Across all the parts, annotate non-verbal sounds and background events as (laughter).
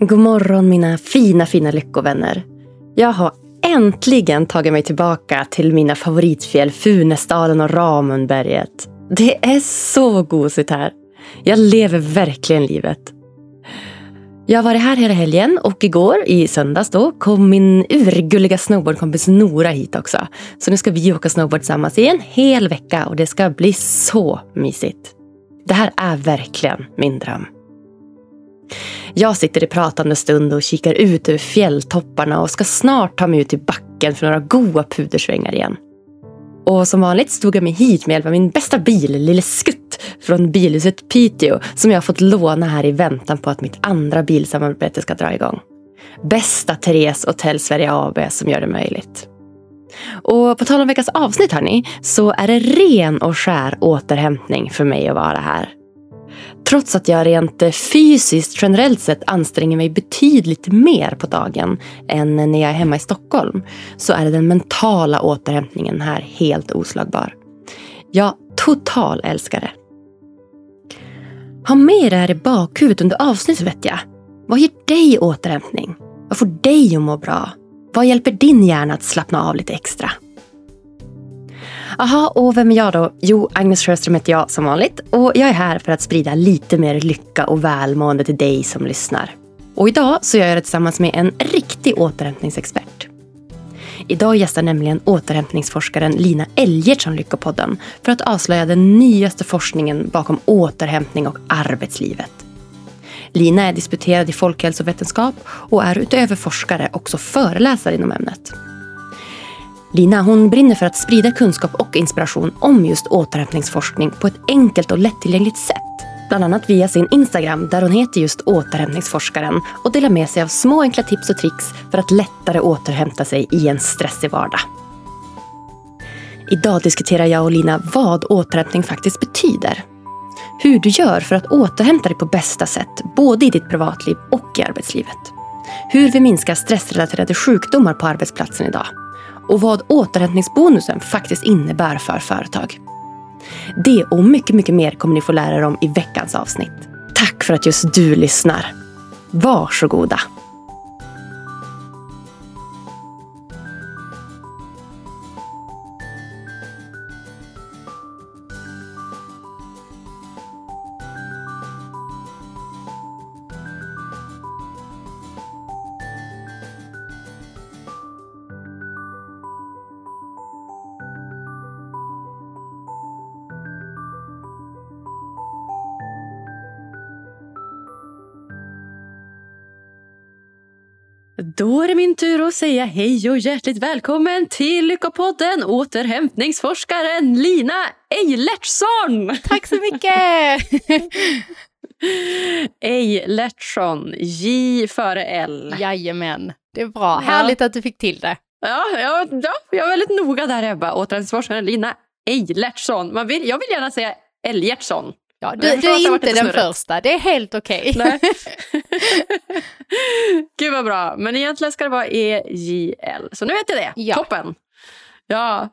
God morgon mina fina, fina lyckovänner. Jag har äntligen tagit mig tillbaka till mina favoritfjäll Funäsdalen och Ramundberget. Det är så gosigt här. Jag lever verkligen livet. Jag har varit här hela helgen och igår, i söndags då, kom min urgulliga snowboardkompis Nora hit också. Så nu ska vi åka snowboard tillsammans i en hel vecka och det ska bli så mysigt. Det här är verkligen min dröm. Jag sitter i pratande stund och kikar ut över fjälltopparna och ska snart ta mig ut i backen för några goa pudersvängar igen. Och som vanligt stod jag mig hit med hjälp av min bästa bil, Lille Skutt, från bilhuset Piteå som jag har fått låna här i väntan på att mitt andra bilsamarbete ska dra igång. Bästa Therese Hotell Sverige AB som gör det möjligt. Och på tal om veckans avsnitt hörni, så är det ren och skär återhämtning för mig att vara här. Trots att jag rent eh, fysiskt generellt sett anstränger mig betydligt mer på dagen än när jag är hemma i Stockholm så är den mentala återhämtningen här helt oslagbar. Jag total älskar det. Ha med det här i bakhuvudet under avsnittet vet jag. Vad ger dig återhämtning? Vad får dig att må bra? Vad hjälper din hjärna att slappna av lite extra? Aha, och vem är jag då? Jo, Agnes Sjöström heter jag som vanligt och jag är här för att sprida lite mer lycka och välmående till dig som lyssnar. Och idag så gör jag det tillsammans med en riktig återhämtningsexpert. Idag gästar nämligen återhämtningsforskaren Lina Elgertsson Lyckopodden för att avslöja den nyaste forskningen bakom återhämtning och arbetslivet. Lina är disputerad i folkhälsovetenskap och är utöver forskare också föreläsare inom ämnet. Lina hon brinner för att sprida kunskap och inspiration om just återhämtningsforskning på ett enkelt och lättillgängligt sätt. Bland annat via sin Instagram där hon heter just återhämtningsforskaren och delar med sig av små enkla tips och tricks för att lättare återhämta sig i en stressig vardag. Idag diskuterar jag och Lina vad återhämtning faktiskt betyder. Hur du gör för att återhämta dig på bästa sätt, både i ditt privatliv och i arbetslivet. Hur vi minskar stressrelaterade sjukdomar på arbetsplatsen idag och vad återhämtningsbonusen faktiskt innebär för företag. Det och mycket, mycket mer kommer ni få lära er om i veckans avsnitt. Tack för att just du lyssnar. Varsågoda! Då är det min tur att säga hej och hjärtligt välkommen till Lyckopodden återhämtningsforskaren Lina Eilertsson! Tack så mycket! (laughs) Eilertsson, J före L. Jajamän, det är bra. Ja. Härligt att du fick till det. Ja, ja, ja jag är väldigt noga där Ebba. Återhämtningsforskaren Lina Eilertsson. Man vill, jag vill gärna säga Elgertsson. Ja, du, du är inte den första, det är helt okej. (laughs) Okay. (laughs) Gud vad bra, men egentligen ska det vara EJL. Så nu vet jag det, ja. toppen. Ja,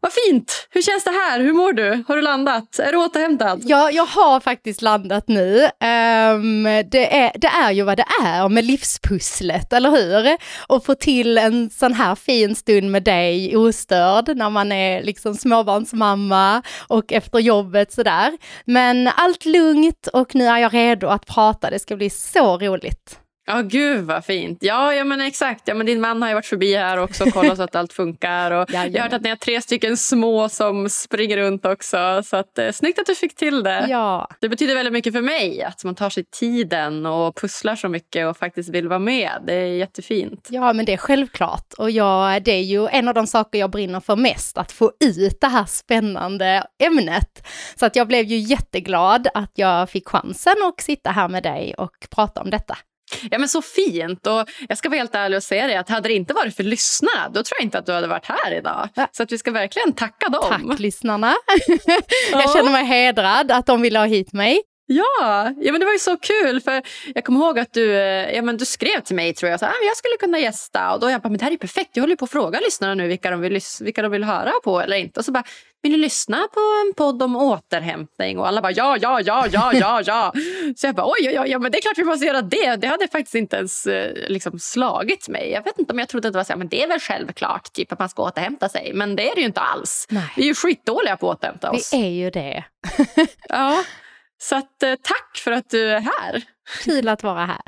vad fint. Hur känns det här? Hur mår du? Har du landat? Är du återhämtad? Ja, jag har faktiskt landat nu. Um, det, är, det är ju vad det är med livspusslet, eller hur? Och få till en sån här fin stund med dig ostörd när man är liksom småbarnsmamma och efter jobbet sådär. Men allt lugnt och nu är jag redo att prata. Det ska bli så roligt. Ja, oh, gud vad fint. Ja, ja men exakt. Ja, men din man har ju varit förbi här också och kollat så att allt funkar. Och (laughs) jag har hört att ni har tre stycken små som springer runt också. Så att, eh, snyggt att du fick till det. Ja. Det betyder väldigt mycket för mig att man tar sig tiden och pusslar så mycket och faktiskt vill vara med. Det är jättefint. Ja, men det är självklart. Och jag, det är ju en av de saker jag brinner för mest, att få ut det här spännande ämnet. Så att jag blev ju jätteglad att jag fick chansen att sitta här med dig och prata om detta. Ja, men så fint. Och jag ska vara helt ärlig och säga det, att hade det inte varit för lyssnarna, då tror jag inte att du hade varit här idag. Så att vi ska verkligen tacka dem. Tack lyssnarna. (laughs) jag känner mig hedrad att de ville ha hit mig. Ja, ja men det var ju så kul för jag kommer ihåg att du, eh, ja, men du skrev till mig tror jag, så ah, jag skulle kunna gästa och då jag bara, men det här är perfekt, jag håller på att fråga lyssnarna nu vilka de, vill, vilka de vill höra på eller inte och så bara, vill du lyssna på en podd om återhämtning? Och alla bara ja, ja, ja, ja, ja, ja. (laughs) Så jag bara oj, oj, oj, ja, men det är klart vi måste göra det. Det hade faktiskt inte ens eh, liksom, slagit mig. Jag vet inte om jag trodde att det var så här, men det är väl självklart typ att man ska återhämta sig. Men det är det ju inte alls. Nej. Vi är ju skitdåliga på att återhämta oss. Vi är ju det. ja. Så att, eh, tack för att du är här. Kul att vara här.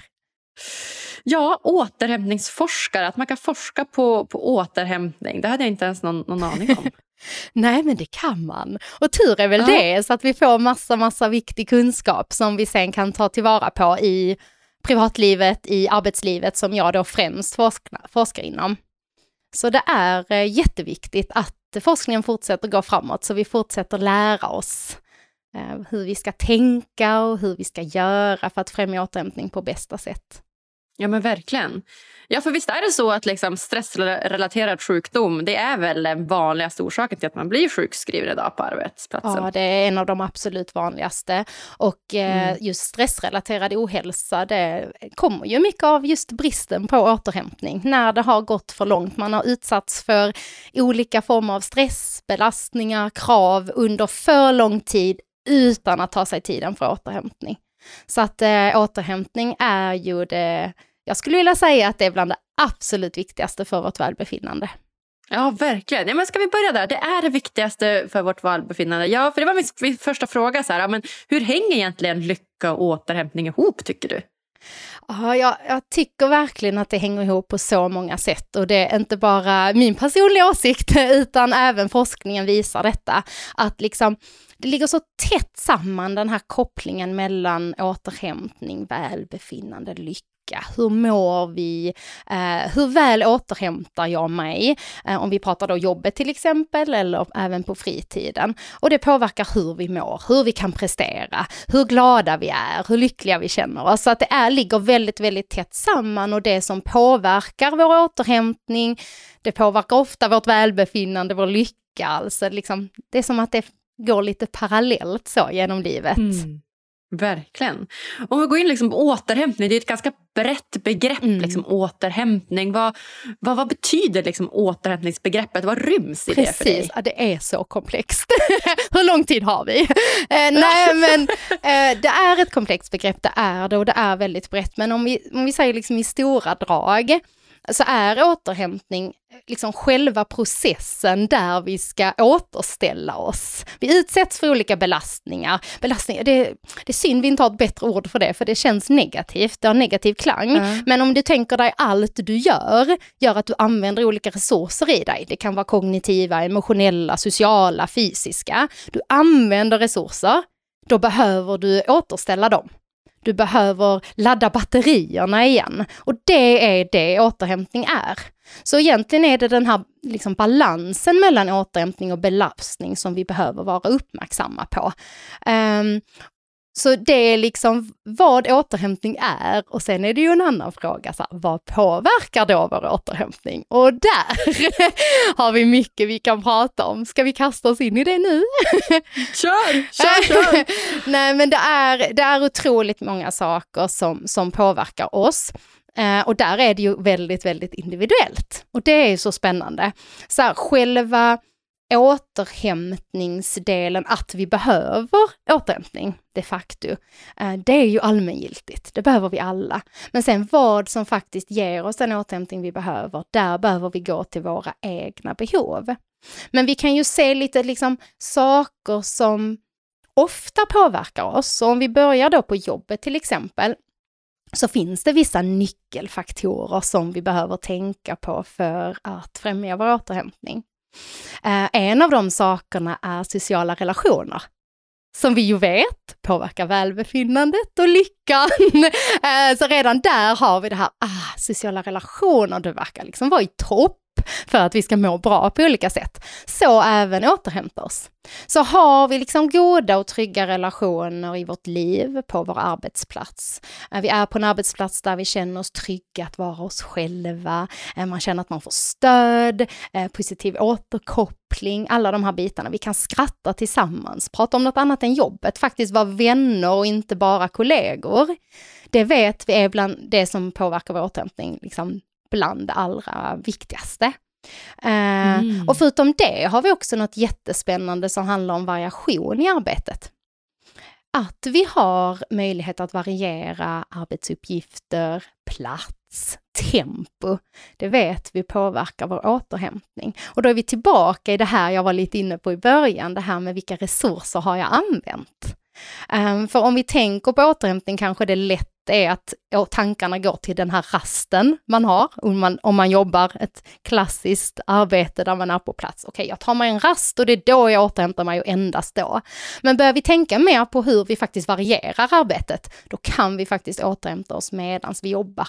Ja, återhämtningsforskare. Att man kan forska på, på återhämtning. Det hade jag inte ens någon, någon aning om. (laughs) Nej, men det kan man. Och tur är väl ja. det, så att vi får massa, massa viktig kunskap som vi sen kan ta tillvara på i privatlivet, i arbetslivet som jag då främst forskar, forskar inom. Så det är eh, jätteviktigt att forskningen fortsätter gå framåt, så vi fortsätter lära oss hur vi ska tänka och hur vi ska göra för att främja återhämtning på bästa sätt. Ja men verkligen. Ja för visst är det så att liksom stressrelaterad sjukdom det är väl den vanligaste orsaken till att man blir sjukskriven idag på arbetsplatsen? Ja det är en av de absolut vanligaste. Och eh, mm. just stressrelaterad ohälsa det kommer ju mycket av just bristen på återhämtning. När det har gått för långt, man har utsatts för olika former av stress, belastningar, krav under för lång tid utan att ta sig tiden för återhämtning. Så att eh, återhämtning är ju det, jag skulle vilja säga att det är bland det absolut viktigaste för vårt välbefinnande. Ja, verkligen. Ja, men ska vi börja där? Det är det viktigaste för vårt välbefinnande. Ja, för det var min, min första fråga. Så här, men hur hänger egentligen lycka och återhämtning ihop, tycker du? Ja, jag, jag, tycker verkligen att det hänger ihop på så många sätt och det är inte bara min personliga åsikt (laughs) utan även forskningen visar detta. Att liksom det ligger så tätt samman den här kopplingen mellan återhämtning, välbefinnande, lycka hur mår vi? Eh, hur väl återhämtar jag mig? Eh, om vi pratar då jobbet till exempel, eller även på fritiden. Och det påverkar hur vi mår, hur vi kan prestera, hur glada vi är, hur lyckliga vi känner oss. Så att det är, ligger väldigt, väldigt tätt samman och det som påverkar vår återhämtning, det påverkar ofta vårt välbefinnande, vår lycka. Alltså liksom, det är som att det går lite parallellt så genom livet. Mm. Verkligen. Om vi går in liksom på återhämtning, det är ett ganska brett begrepp. Mm. Liksom, återhämtning. Vad, vad, vad betyder liksom, återhämtningsbegreppet? Vad ryms i Precis. det för dig? Ja, det är så komplext. (laughs) Hur lång tid har vi? eh, nej, (laughs) men eh, det är ett komplext begrepp, det är det och det är väldigt brett. Men om vi, om vi säger liksom i stora drag så är återhämtning liksom själva processen där vi ska återställa oss. Vi utsätts för olika belastningar. belastningar det, det är synd vi inte har ett bättre ord för det, för det känns negativt, det har negativ klang. Mm. Men om du tänker dig allt du gör, gör att du använder olika resurser i dig. Det kan vara kognitiva, emotionella, sociala, fysiska. Du använder resurser, då behöver du återställa dem. Du behöver ladda batterierna igen. Och det är det återhämtning är. Så egentligen är det den här liksom balansen mellan återhämtning och belastning som vi behöver vara uppmärksamma på. Um, så det är liksom vad återhämtning är och sen är det ju en annan fråga, så här, vad påverkar då vår återhämtning? Och där (laughs) har vi mycket vi kan prata om. Ska vi kasta oss in i det nu? (laughs) kör, kör, kör! (laughs) Nej men det är, det är otroligt många saker som, som påverkar oss. Eh, och där är det ju väldigt, väldigt individuellt. Och det är ju så spännande. Så här, själva återhämtningsdelen, att vi behöver återhämtning de facto, eh, det är ju allmängiltigt. Det behöver vi alla. Men sen vad som faktiskt ger oss den återhämtning vi behöver, där behöver vi gå till våra egna behov. Men vi kan ju se lite liksom saker som ofta påverkar oss. Så om vi börjar då på jobbet till exempel, så finns det vissa nyckelfaktorer som vi behöver tänka på för att främja vår återhämtning. Eh, en av de sakerna är sociala relationer som vi ju vet påverkar välbefinnandet och lyckan. (laughs) Eh, så redan där har vi det här, ah, sociala relationer, det verkar liksom vara i topp för att vi ska må bra på olika sätt. Så även återhämta oss. Så har vi liksom goda och trygga relationer i vårt liv på vår arbetsplats. Eh, vi är på en arbetsplats där vi känner oss trygga att vara oss själva. Eh, man känner att man får stöd, eh, positiv återkoppling, alla de här bitarna. Vi kan skratta tillsammans, prata om något annat än jobbet, faktiskt vara vänner och inte bara kollegor. Det vet vi är bland det som påverkar vår återhämtning, liksom bland det allra viktigaste. Mm. Och förutom det har vi också något jättespännande som handlar om variation i arbetet. Att vi har möjlighet att variera arbetsuppgifter, plats, tempo. Det vet vi påverkar vår återhämtning. Och då är vi tillbaka i det här jag var lite inne på i början, det här med vilka resurser har jag använt? Um, för om vi tänker på återhämtning kanske det är lätt är att tankarna går till den här rasten man har, om man, om man jobbar ett klassiskt arbete där man är på plats. Okej, jag tar mig en rast och det är då jag återhämtar mig och endast då. Men börjar vi tänka mer på hur vi faktiskt varierar arbetet, då kan vi faktiskt återhämta oss medan vi jobbar.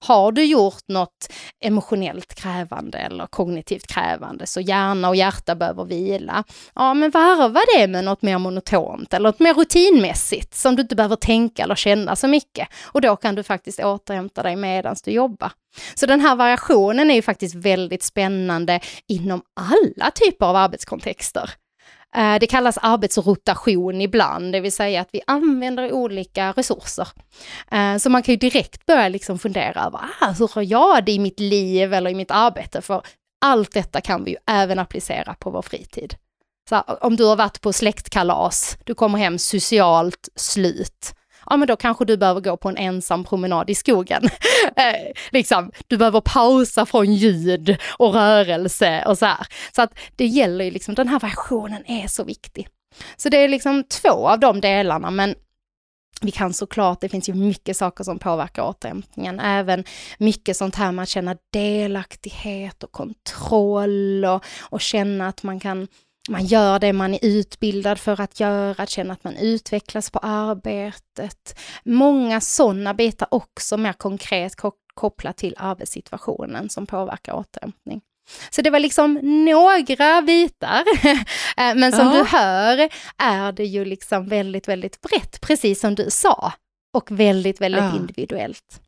Har du gjort något emotionellt krävande eller kognitivt krävande så hjärna och hjärta behöver vila. Ja, men varva det med något mer monotont eller något mer rutinmässigt som du inte behöver tänka eller känna så mycket. Och då kan du faktiskt återhämta dig medan du jobbar. Så den här variationen är ju faktiskt väldigt spännande inom alla typer av arbetskontexter. Eh, det kallas arbetsrotation ibland, det vill säga att vi använder olika resurser. Eh, så man kan ju direkt börja liksom fundera över, ah, hur har jag det i mitt liv eller i mitt arbete? För allt detta kan vi ju även applicera på vår fritid. Så om du har varit på släktkalas, du kommer hem socialt slut, ja men då kanske du behöver gå på en ensam promenad i skogen. (laughs) eh, liksom, du behöver pausa från ljud och rörelse och så här. Så att det gäller ju liksom, den här versionen är så viktig. Så det är liksom två av de delarna, men vi kan såklart, det finns ju mycket saker som påverkar återhämtningen, även mycket sånt här med att känna delaktighet och kontroll och, och känna att man kan man gör det man är utbildad för att göra, att känna att man utvecklas på arbetet. Många sådana bitar också mer konkret kopplat till arbetssituationen som påverkar återhämtning. Så det var liksom några bitar. (laughs) Eh, men som ja. du hör är det ju liksom väldigt, väldigt brett, precis som du sa. Och väldigt, väldigt ja. individuellt.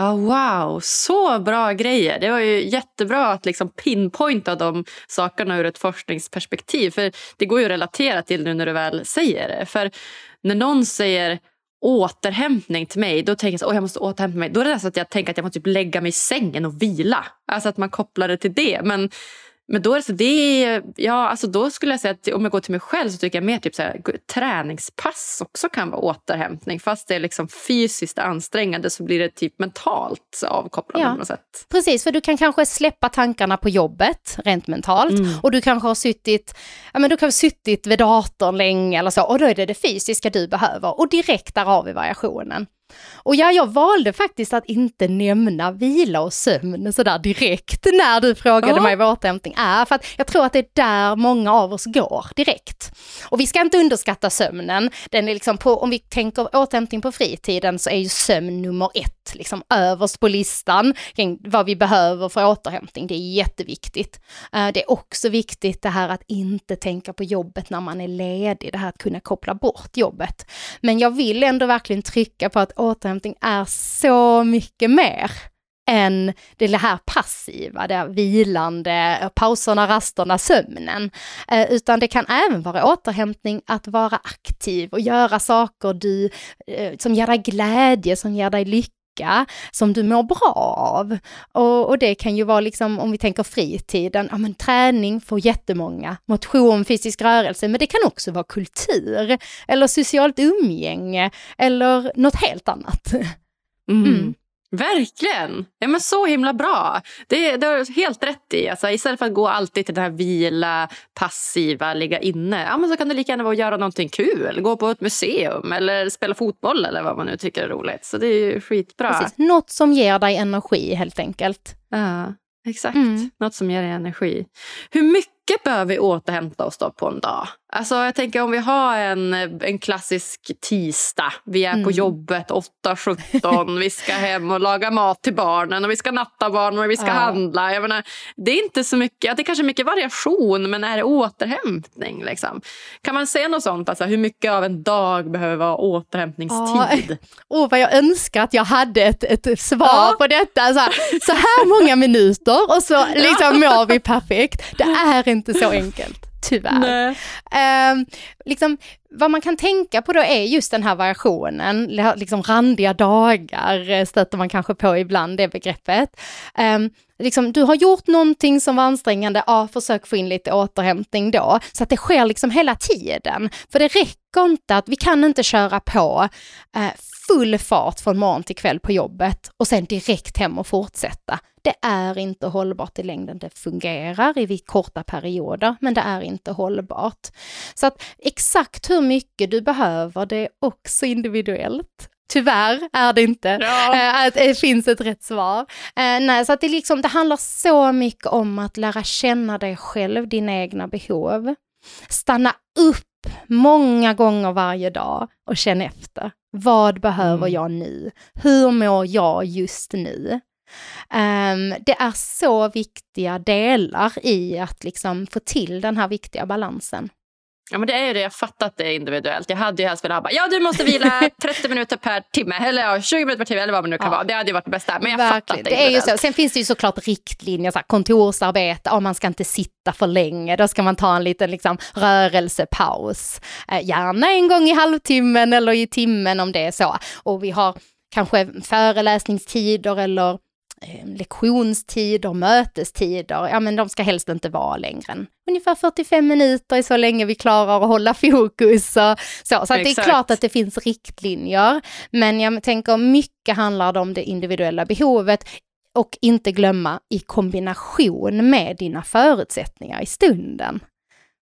Oh, wow, så bra grejer. Det var ju jättebra att liksom pinpointa de sakerna ur ett forskningsperspektiv. För Det går ju att relatera till nu när du väl säger det. För när någon säger återhämtning till mig, då tänker jag att jag måste återhämta mig. Då är det nästan att jag tänker att jag måste typ lägga mig i sängen och vila. Alltså att man kopplar det till det. Men men då, är det så, det är, ja, alltså då skulle jag säga att om jag går till mig själv så tycker jag mer typ så här, träningspass också kan vara återhämtning. Fast det är liksom fysiskt ansträngande så blir det typ mentalt avkopplande ja, på något sätt. Precis, för du kan kanske släppa tankarna på jobbet rent mentalt. Mm. Och du kanske har suttit, ja, men du kan ha suttit vid datorn länge eller så och då är det det fysiska du behöver. Och direkt där har vi variationen. Och ja, jag valde faktiskt att inte nämna vila och sömn sådär direkt när du frågade ja. mig vad återhämtning är, för att jag tror att det är där många av oss går direkt. Och vi ska inte underskatta sömnen. Den är liksom på, om vi tänker återhämtning på fritiden så är ju sömn nummer ett, liksom överst på listan kring vad vi behöver för återhämtning. Det är jätteviktigt. Eh, det är också viktigt det här att inte tänka på jobbet när man är ledig, det här att kunna koppla bort jobbet. Men jag vill ändå verkligen trycka på att återhämtning är så mycket mer än det här passiva, det vilande, eh, pauserna, rasterna, sömnen. Eh, utan det kan även vara återhämtning att vara aktiv och göra saker du, eh, som ger dig glädje, som ger dig lycka som du mår bra av. Och, och, det kan ju vara liksom, om vi tänker fritiden, ja men träning får jättemånga, motion, fysisk rörelse, men det kan också vara kultur, eller socialt umgänge, eller något helt annat. Mm. Mm. Verkligen! Ja, men så himla bra. Det, det har helt rätt i. Alltså, istället för att gå alltid till det här vila, passiva, ligga inne. Ja, men så kan det lika gärna vara att göra någonting kul. Gå på ett museum eller spela fotboll eller vad man nu tycker är roligt. Så det är ju skitbra. Precis. Något som ger dig energi helt enkelt. Ja, exakt. Mm. Något som ger dig energi. Hur mycket behöver vi återhämta oss då på en dag? Alltså jag tänker om vi har en, en klassisk tisdag. Vi är mm. på jobbet 8-17. vi ska hem och laga mat till barnen och vi ska natta barnen och vi ska ja. handla. Jag menar, det är inte så mycket, det är kanske mycket variation men är det återhämtning? Liksom? Kan man säga något sånt? Alltså, hur mycket av en dag behöver vara återhämtningstid? Åh, oh, vad jag önskar att jag hade ett, ett svar ja. på detta. Så här, så här många minuter och så (laughs) liksom mår vi perfekt. Det är inte så enkelt tyvärr. Eh, liksom, vad man kan tänka på då är just den här variationen, liksom randiga dagar eh, stöter man kanske på ibland, det begreppet. Eh, liksom, du har gjort någonting som var ansträngande, ja, försök få in lite återhämtning då, så att det sker liksom hela tiden. För det räcker inte att, vi kan inte köra på eh, full fart från morgon till kväll på jobbet och sen direkt hem och fortsätta. Det är inte hållbart i längden. Det fungerar i korta perioder, men det är inte hållbart. Så att exakt hur mycket du behöver, det är också individuellt. Tyvärr är det inte. Ja. Eh, att det finns ett rätt svar. Eh, nej, så att det, liksom, det handlar så mycket om att lära känna dig själv, dina egna behov. Stanna upp många gånger varje dag och känn efter. Vad behöver mm. jag nu? Hur mår jag just nu? Um, det är så viktiga delar i att liksom få till den här viktiga balansen. Ja men det är ju det, jag fattar att det är individuellt. Jag hade ju helst velat ha ja du måste vila (laughs) 30 minuter per timme eller ja, 20 minuter per timme eller vad man nu kan ja. vara. Det hade ju varit det bästa. Men jag Verkligen. fattar att det är, det är ju så. Sen finns det ju såklart riktlinjer, så här, kontorsarbete, oh, man ska inte sitta för länge, då ska man ta en liten liksom, rörelsepaus. Eh, gärna en gång i halvtimmen eller i timmen om det är så. Och vi har kanske föreläsningstider eller lektionstider, mötestider, ja men de ska helst inte vara längre än ungefär 45 minuter är så länge vi klarar att hålla fokus. Och så så det är klart att det finns riktlinjer, men jag tänker mycket handlar om det individuella behovet och inte glömma i kombination med dina förutsättningar i stunden.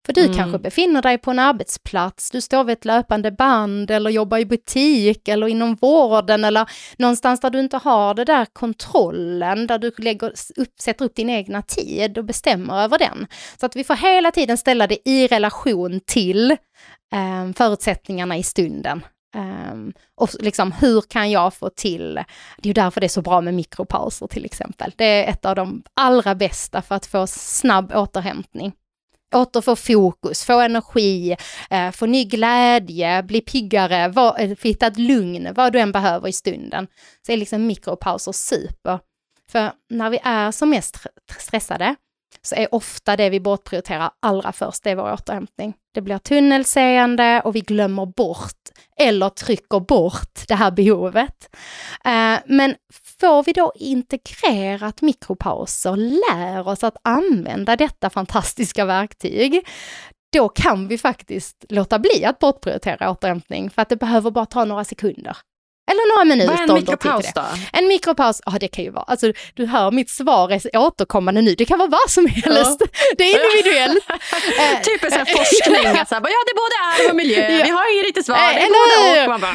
För du mm. kanske befinner dig på en arbetsplats, du står vid ett löpande band eller jobbar i butik eller inom vården eller någonstans där du inte har det där kontrollen, där du lägger upp, sätter upp din egna tid och bestämmer över den. Så att vi får hela tiden ställa det i relation till eh, förutsättningarna i stunden. Um, och liksom hur kan jag få till, det är ju därför det är så bra med mikropauser till exempel. Det är ett av de allra bästa för att få snabb återhämtning återfå fokus, få energi, eh, få ny glädje, bli piggare, var, eh, hitta ett lugn, vad du än behöver i stunden. Så är liksom mikropauser super. För när vi är som mest stressade så är ofta det vi bortprioriterar allra först, det är vår återhämtning. Det blir tunnelseende och vi glömmer bort eller trycker bort det här behovet. Eh, men får vi då integrerat mikropauser, lär oss att använda detta fantastiska verktyg, då kan vi faktiskt låta bli att bortprioritera återhämtning för att det behöver bara ta några sekunder. Eller några minuter. Vad är en mikropaus då? En mikropaus, ja det kan ju vara, alltså du hör mitt svar är återkommande nu, det kan vara vad som helst. Ja. (laughs) Det är individuellt. (laughs) eh, typ (laughs) en forskning, att så ja det är både är och miljö, ja. vi har inget riktigt svar, det är både och. Man bara,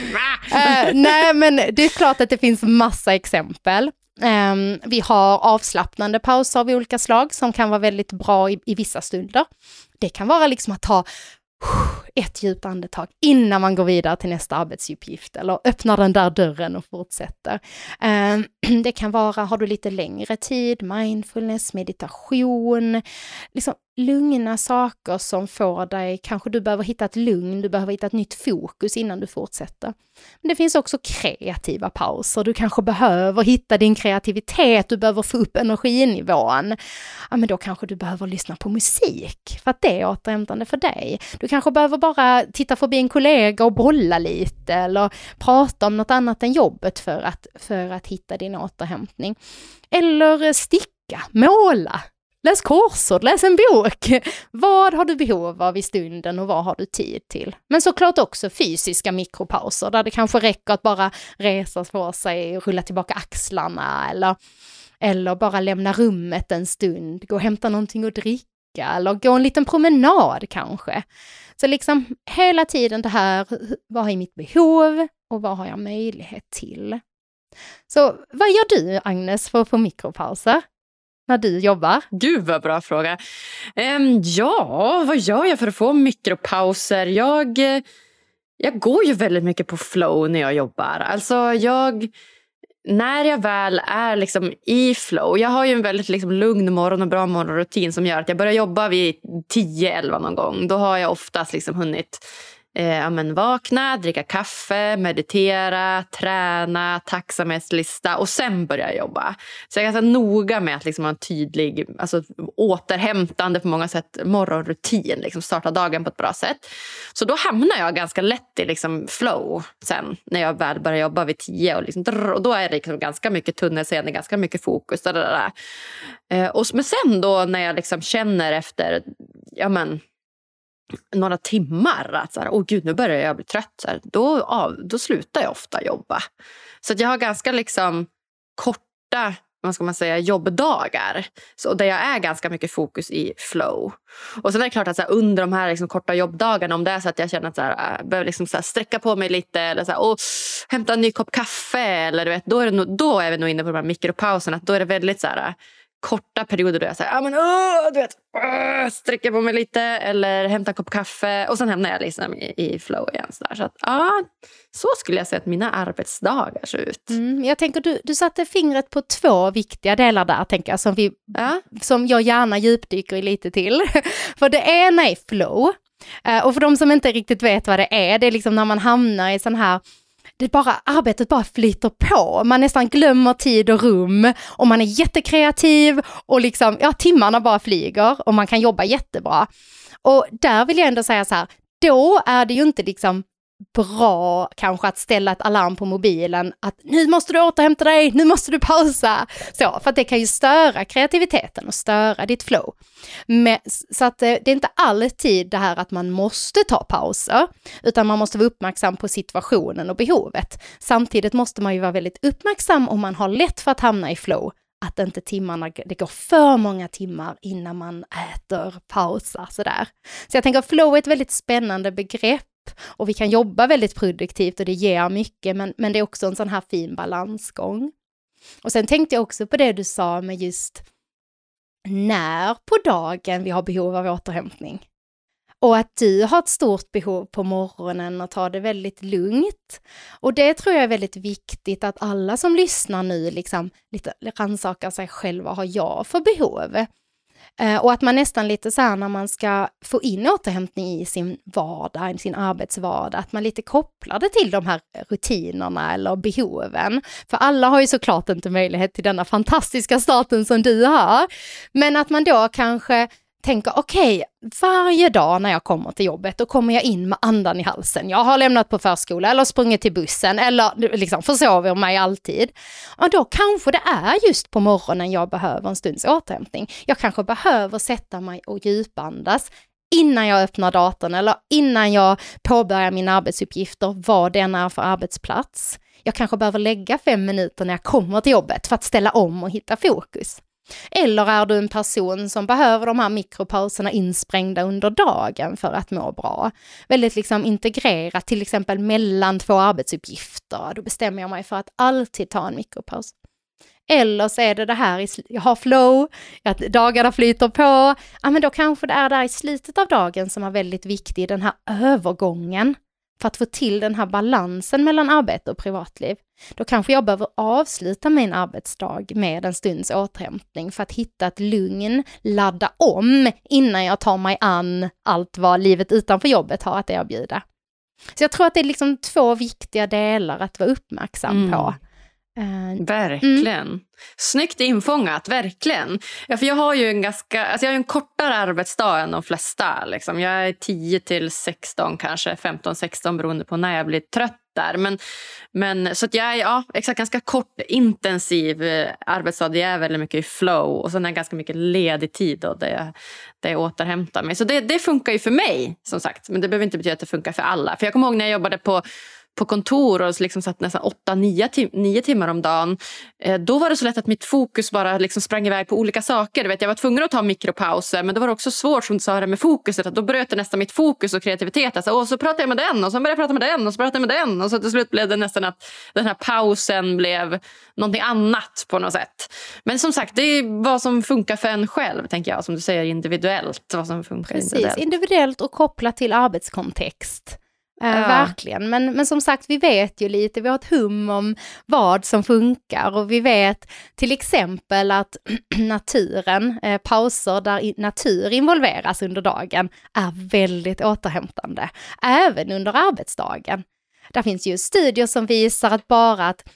eh, nej men det är klart att det finns massa exempel. Um, vi har avslappnande pauser av olika slag som kan vara väldigt bra i, i vissa stunder. Det kan vara liksom att ta ett djupt andetag innan man går vidare till nästa arbetsuppgift eller öppnar den där dörren och fortsätter. Ehm, (clears throat) det kan vara, har du lite längre tid, mindfulness, meditation, liksom lugna saker som får dig, kanske du behöver hitta ett lugn, du behöver hitta ett nytt fokus innan du fortsätter. Men det finns också kreativa pauser, du kanske behöver hitta din kreativitet, du behöver få upp energinivån. Ja, men då kanske du behöver lyssna på musik för att det är återhämtande för dig. Du kanske behöver bara titta förbi en kollega och bolla lite eller prata om något annat än jobbet för att, för att hitta din återhämtning. Eller sticka, måla, Läs korsord, läs en bok. Vad har du behov av i stunden och vad har du tid till? Men såklart också fysiska mikropauser där det kanske räcker att bara resa på sig och rulla tillbaka axlarna eller, eller bara lämna rummet en stund, gå och hämta någonting att dricka eller gå en liten promenad kanske. Så liksom hela tiden det här, vad är mitt behov och vad har jag möjlighet till? Så vad gör du Agnes för att få mikropauser? När du jobbar? Gud vad bra fråga. Um, ja, vad gör jag för att få mikropauser? Jag, eh, jag går ju väldigt mycket på flow när jag jobbar. Alltså jag när jag väl är liksom i flow, jag har ju en väldigt liksom lugn morgon och bra morgonrutin som gör att jag börjar jobba vid 10-11 någon gång. Då har jag oftast liksom hunnit eh, men vakna, dricka kaffe, meditera, träna, tacksamhetslista och sen börja jobba. Så jag är ganska noga med att liksom ha en tydlig, alltså, återhämtande på många sätt morgonrutin. Liksom starta dagen på ett bra sätt. Så då hamnar jag ganska lätt i liksom flow sen när jag väl börjar jobba vid tio. Och, liksom, och då är det liksom ganska mycket tunnelseende, ganska mycket fokus. Där, där, där. Eh, och, men sen då när jag liksom känner efter ja, men, några timmar att så här, åh gud, nu börjar jag bli trött, så här, då, av, då slutar jag ofta jobba. Så jag har ganska liksom korta vad ska man säga, jobbdagar så, där jag är ganska mycket fokus i flow. Och sen är det klart att så här, under de här liksom, korta jobbdagarna om det är så att jag känner att så här, jag behöver liksom, så här, sträcka på mig lite eller så här, oh, hämta en ny kopp kaffe eller du vet, då, är det nog, då är vi nog inne på de här mikropauserna. Då är det väldigt så här, äh, korta perioder då jag säger ah, men, uh, du vet, uh, sträcker på mig lite eller hämtar en kopp kaffe och sen hamnar jag liksom i, i flow igen. Så, där. så, att, uh, så skulle jag säga att mina arbetsdagar ser ut. Mm, jag tänker du, du satte fingret på två viktiga delar där tänker jag, som, vi, ja. som jag gärna djupdyker i lite till. (laughs) för det ena är flow. Uh, och för de som inte riktigt vet vad det är, det är liksom när man hamnar i sån här det bara, arbetet bara flyter på. Man nästan glömmer tid och rum och man är jättekreativ och liksom, ja, timmarna bara flyger och man kan jobba jättebra. Och där vill jag ändå säga så här, då är det ju inte liksom bra kanske att ställa ett alarm på mobilen att nu måste du återhämta dig, nu måste du pausa. Så, för att det kan ju störa kreativiteten och störa ditt flow. Men, så att eh, det, är inte alltid det här att man måste ta pauser, utan man måste vara uppmärksam på situationen och behovet. Samtidigt måste man ju vara väldigt uppmärksam om man har lätt för att hamna i flow, att inte timmarna, det går för många timmar innan man äter, pausar sådär. Så jag tänker flow är ett väldigt spännande begrepp och vi kan jobba väldigt produktivt och det ger mycket, men, men det är också en sån här fin balansgång. Och sen tänkte jag också på det du sa med just när på dagen vi har behov av återhämtning. Och att du har ett stort behov på morgonen och ta det väldigt lugnt. Och det tror jag är väldigt viktigt att alla som lyssnar nu liksom lite rannsakar sig själva. Vad har jag för behov? Eh, och att man nästan lite så här när man ska få in återhämtning i sin vardag, i sin arbetsvardag, att man lite kopplar det till de här rutinerna eller behoven. För alla har ju såklart inte möjlighet till denna fantastiska starten som du har. Men att man då kanske tänker okej, okay, varje dag när jag kommer till jobbet, då kommer jag in med andan i halsen. Jag har lämnat på förskola eller sprungit till bussen eller liksom försover mig alltid. Och då kanske det är just på morgonen jag behöver en stunds återhämtning. Jag kanske behöver sätta mig och djupandas innan jag öppnar datorn eller innan jag påbörjar mina arbetsuppgifter, vad den är för arbetsplats. Jag kanske behöver lägga fem minuter när jag kommer till jobbet för att ställa om och hitta fokus. Eller är du en person som behöver de här mikropauserna insprängda under dagen för att må bra? Väldigt liksom integrerat, till exempel mellan två arbetsuppgifter. Då bestämmer jag mig för att alltid ta en mikropaus. Eller så är det det här, jag har flow, att dagarna flyter på. Ja, men då kanske det är där i slutet av dagen som är väldigt viktig, den här övergången för att få till den här balansen mellan arbete och privatliv, då kanske jag behöver avsluta min arbetsdag med en stunds återhämtning för att hitta ett lugn, ladda om innan jag tar mig an allt vad livet utanför jobbet har att erbjuda. Så jag tror att det är liksom två viktiga delar att vara uppmärksam mm. på. Uh, verkligen. Mm. Snyggt infångat, verkligen. Ja, för jag har ju en ganska, alltså jag har en kortare arbetsdag än de flesta. Liksom. Jag är 10 till 16 kanske, 15-16 beroende på när jag blir trött där. Men, men, så att jag är ja, exakt, ganska kort intensiv eh, arbetsdag. Jag är väldigt mycket i flow och sen är det ganska mycket ledig tid då, där, jag, där jag återhämtar mig. Så det, det funkar ju för mig som sagt. Men det behöver inte betyda att det funkar för alla. För jag kommer ihåg när jag jobbade på på kontor och liksom satt nästan 8-9 tim timmar om dagen. Eh, då var det så lätt att mitt fokus bara liksom sprang iväg på olika saker. Du vet, jag var tvungen att ta mikropauser men det var också svårt som du sa det med fokuset. Att då bröt det nästan mitt fokus och kreativitet. Alltså, och så pratade jag med den och så började jag prata med den och så pratade jag med den. Och så till slut blev det nästan att den här pausen blev någonting annat på något sätt. Men som sagt, det är vad som funkar för en själv, tänker jag. Som du säger, individuellt. Vad som funkar Precis, individuellt. individuellt och kopplat till arbetskontext. Eh, Ja. Verkligen, men, men som sagt vi vet ju lite, vi har ett hum om vad som funkar och vi vet till exempel att (clears throat) naturen, eh, pauser där natur involveras under dagen är väldigt återhämtande, även under arbetsdagen. Där finns ju studier som visar att bara att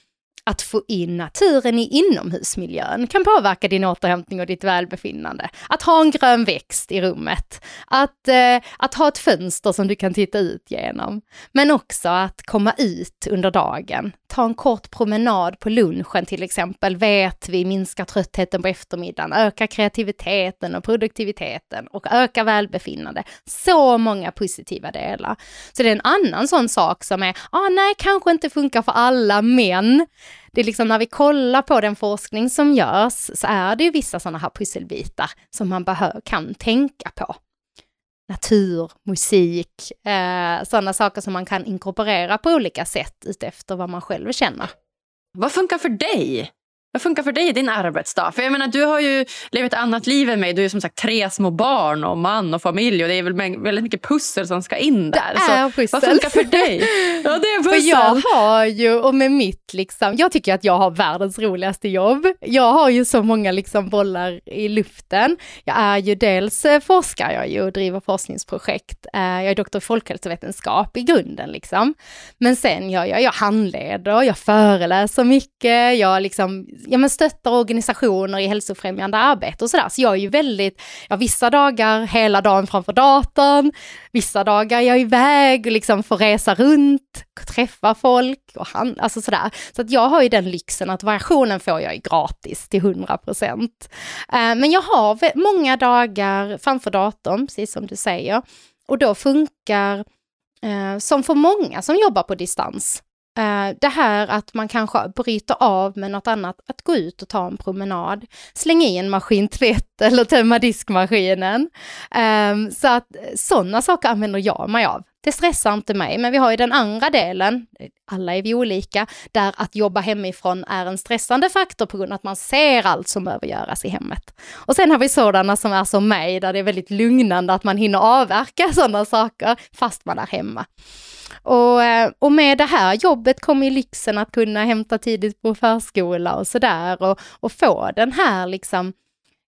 att få in naturen i inomhusmiljön kan påverka din återhämtning och ditt välbefinnande. Att ha en grön växt i rummet, att, eh, att ha ett fönster som du kan titta ut genom. Men också att komma ut under dagen. Ta en kort promenad på lunchen till exempel, vet vi minskar tröttheten på eftermiddagen, ökar kreativiteten och produktiviteten och ökar välbefinnande. Så många positiva delar. Så det är en annan sån sak som är, ah, nej, kanske inte funkar för alla, men det är liksom när vi kollar på den forskning som görs så är det ju vissa sådana här pusselbitar som man behör, kan tänka på. Natur, musik, eh, sådana saker som man kan inkorporera på olika sätt utefter vad man själv känner. Vad funkar för dig? Vad funkar för dig i din arbetsdag? För jag menar, du har ju levt ett annat liv än mig. Du är som sagt tre små barn och man och familj och det är väl väldigt mycket pussel som ska in där. Det Så är pussel. vad funkar för dig? (laughs) Ja, det är För pussel. jag har ju, och med mitt liksom, jag tycker att jag har världens roligaste jobb. Jag har ju så många liksom bollar i luften. Jag är ju dels eh, forskare, jag ju och driver forskningsprojekt. Eh, Jag är doktor i folkhälsovetenskap i grunden liksom. Men sen gör jag, jag handleder, jag föreläser mycket, jag liksom, ja men stöttar organisationer i hälsofrämjande arbete och sådär. Så jag är ju väldigt, ja vissa dagar hela dagen framför datorn, vissa dagar är jag iväg och liksom får resa runt, träffa folk och han, alltså sådär. Så att jag har ju den lyxen att variationen får jag ju gratis till 100 procent. Eh, men jag har många dagar framför datorn, precis som du säger. Och då funkar, eh, som för många som jobbar på distans, Eh, det här att man kanske bryter av med något annat, att gå ut och ta en promenad, slänga i en maskintvätt (laughs) eller tömma diskmaskinen. Ehm, så att eh, sådana saker använder jag mig av. Det stressar inte mig, men vi har ju den andra delen, eh, alla är vi olika, där att jobba hemifrån är en stressande faktor på grund av att man ser allt som behöver göras i hemmet. Och sen har vi sådana som är som mig, där det är väldigt lugnande att man hinner avverka (laughs) sådana saker fast man är hemma. Och, eh, och med det här jobbet kommer ju lyxen att kunna hämta tidigt på förskola och sådär och, och få den här liksom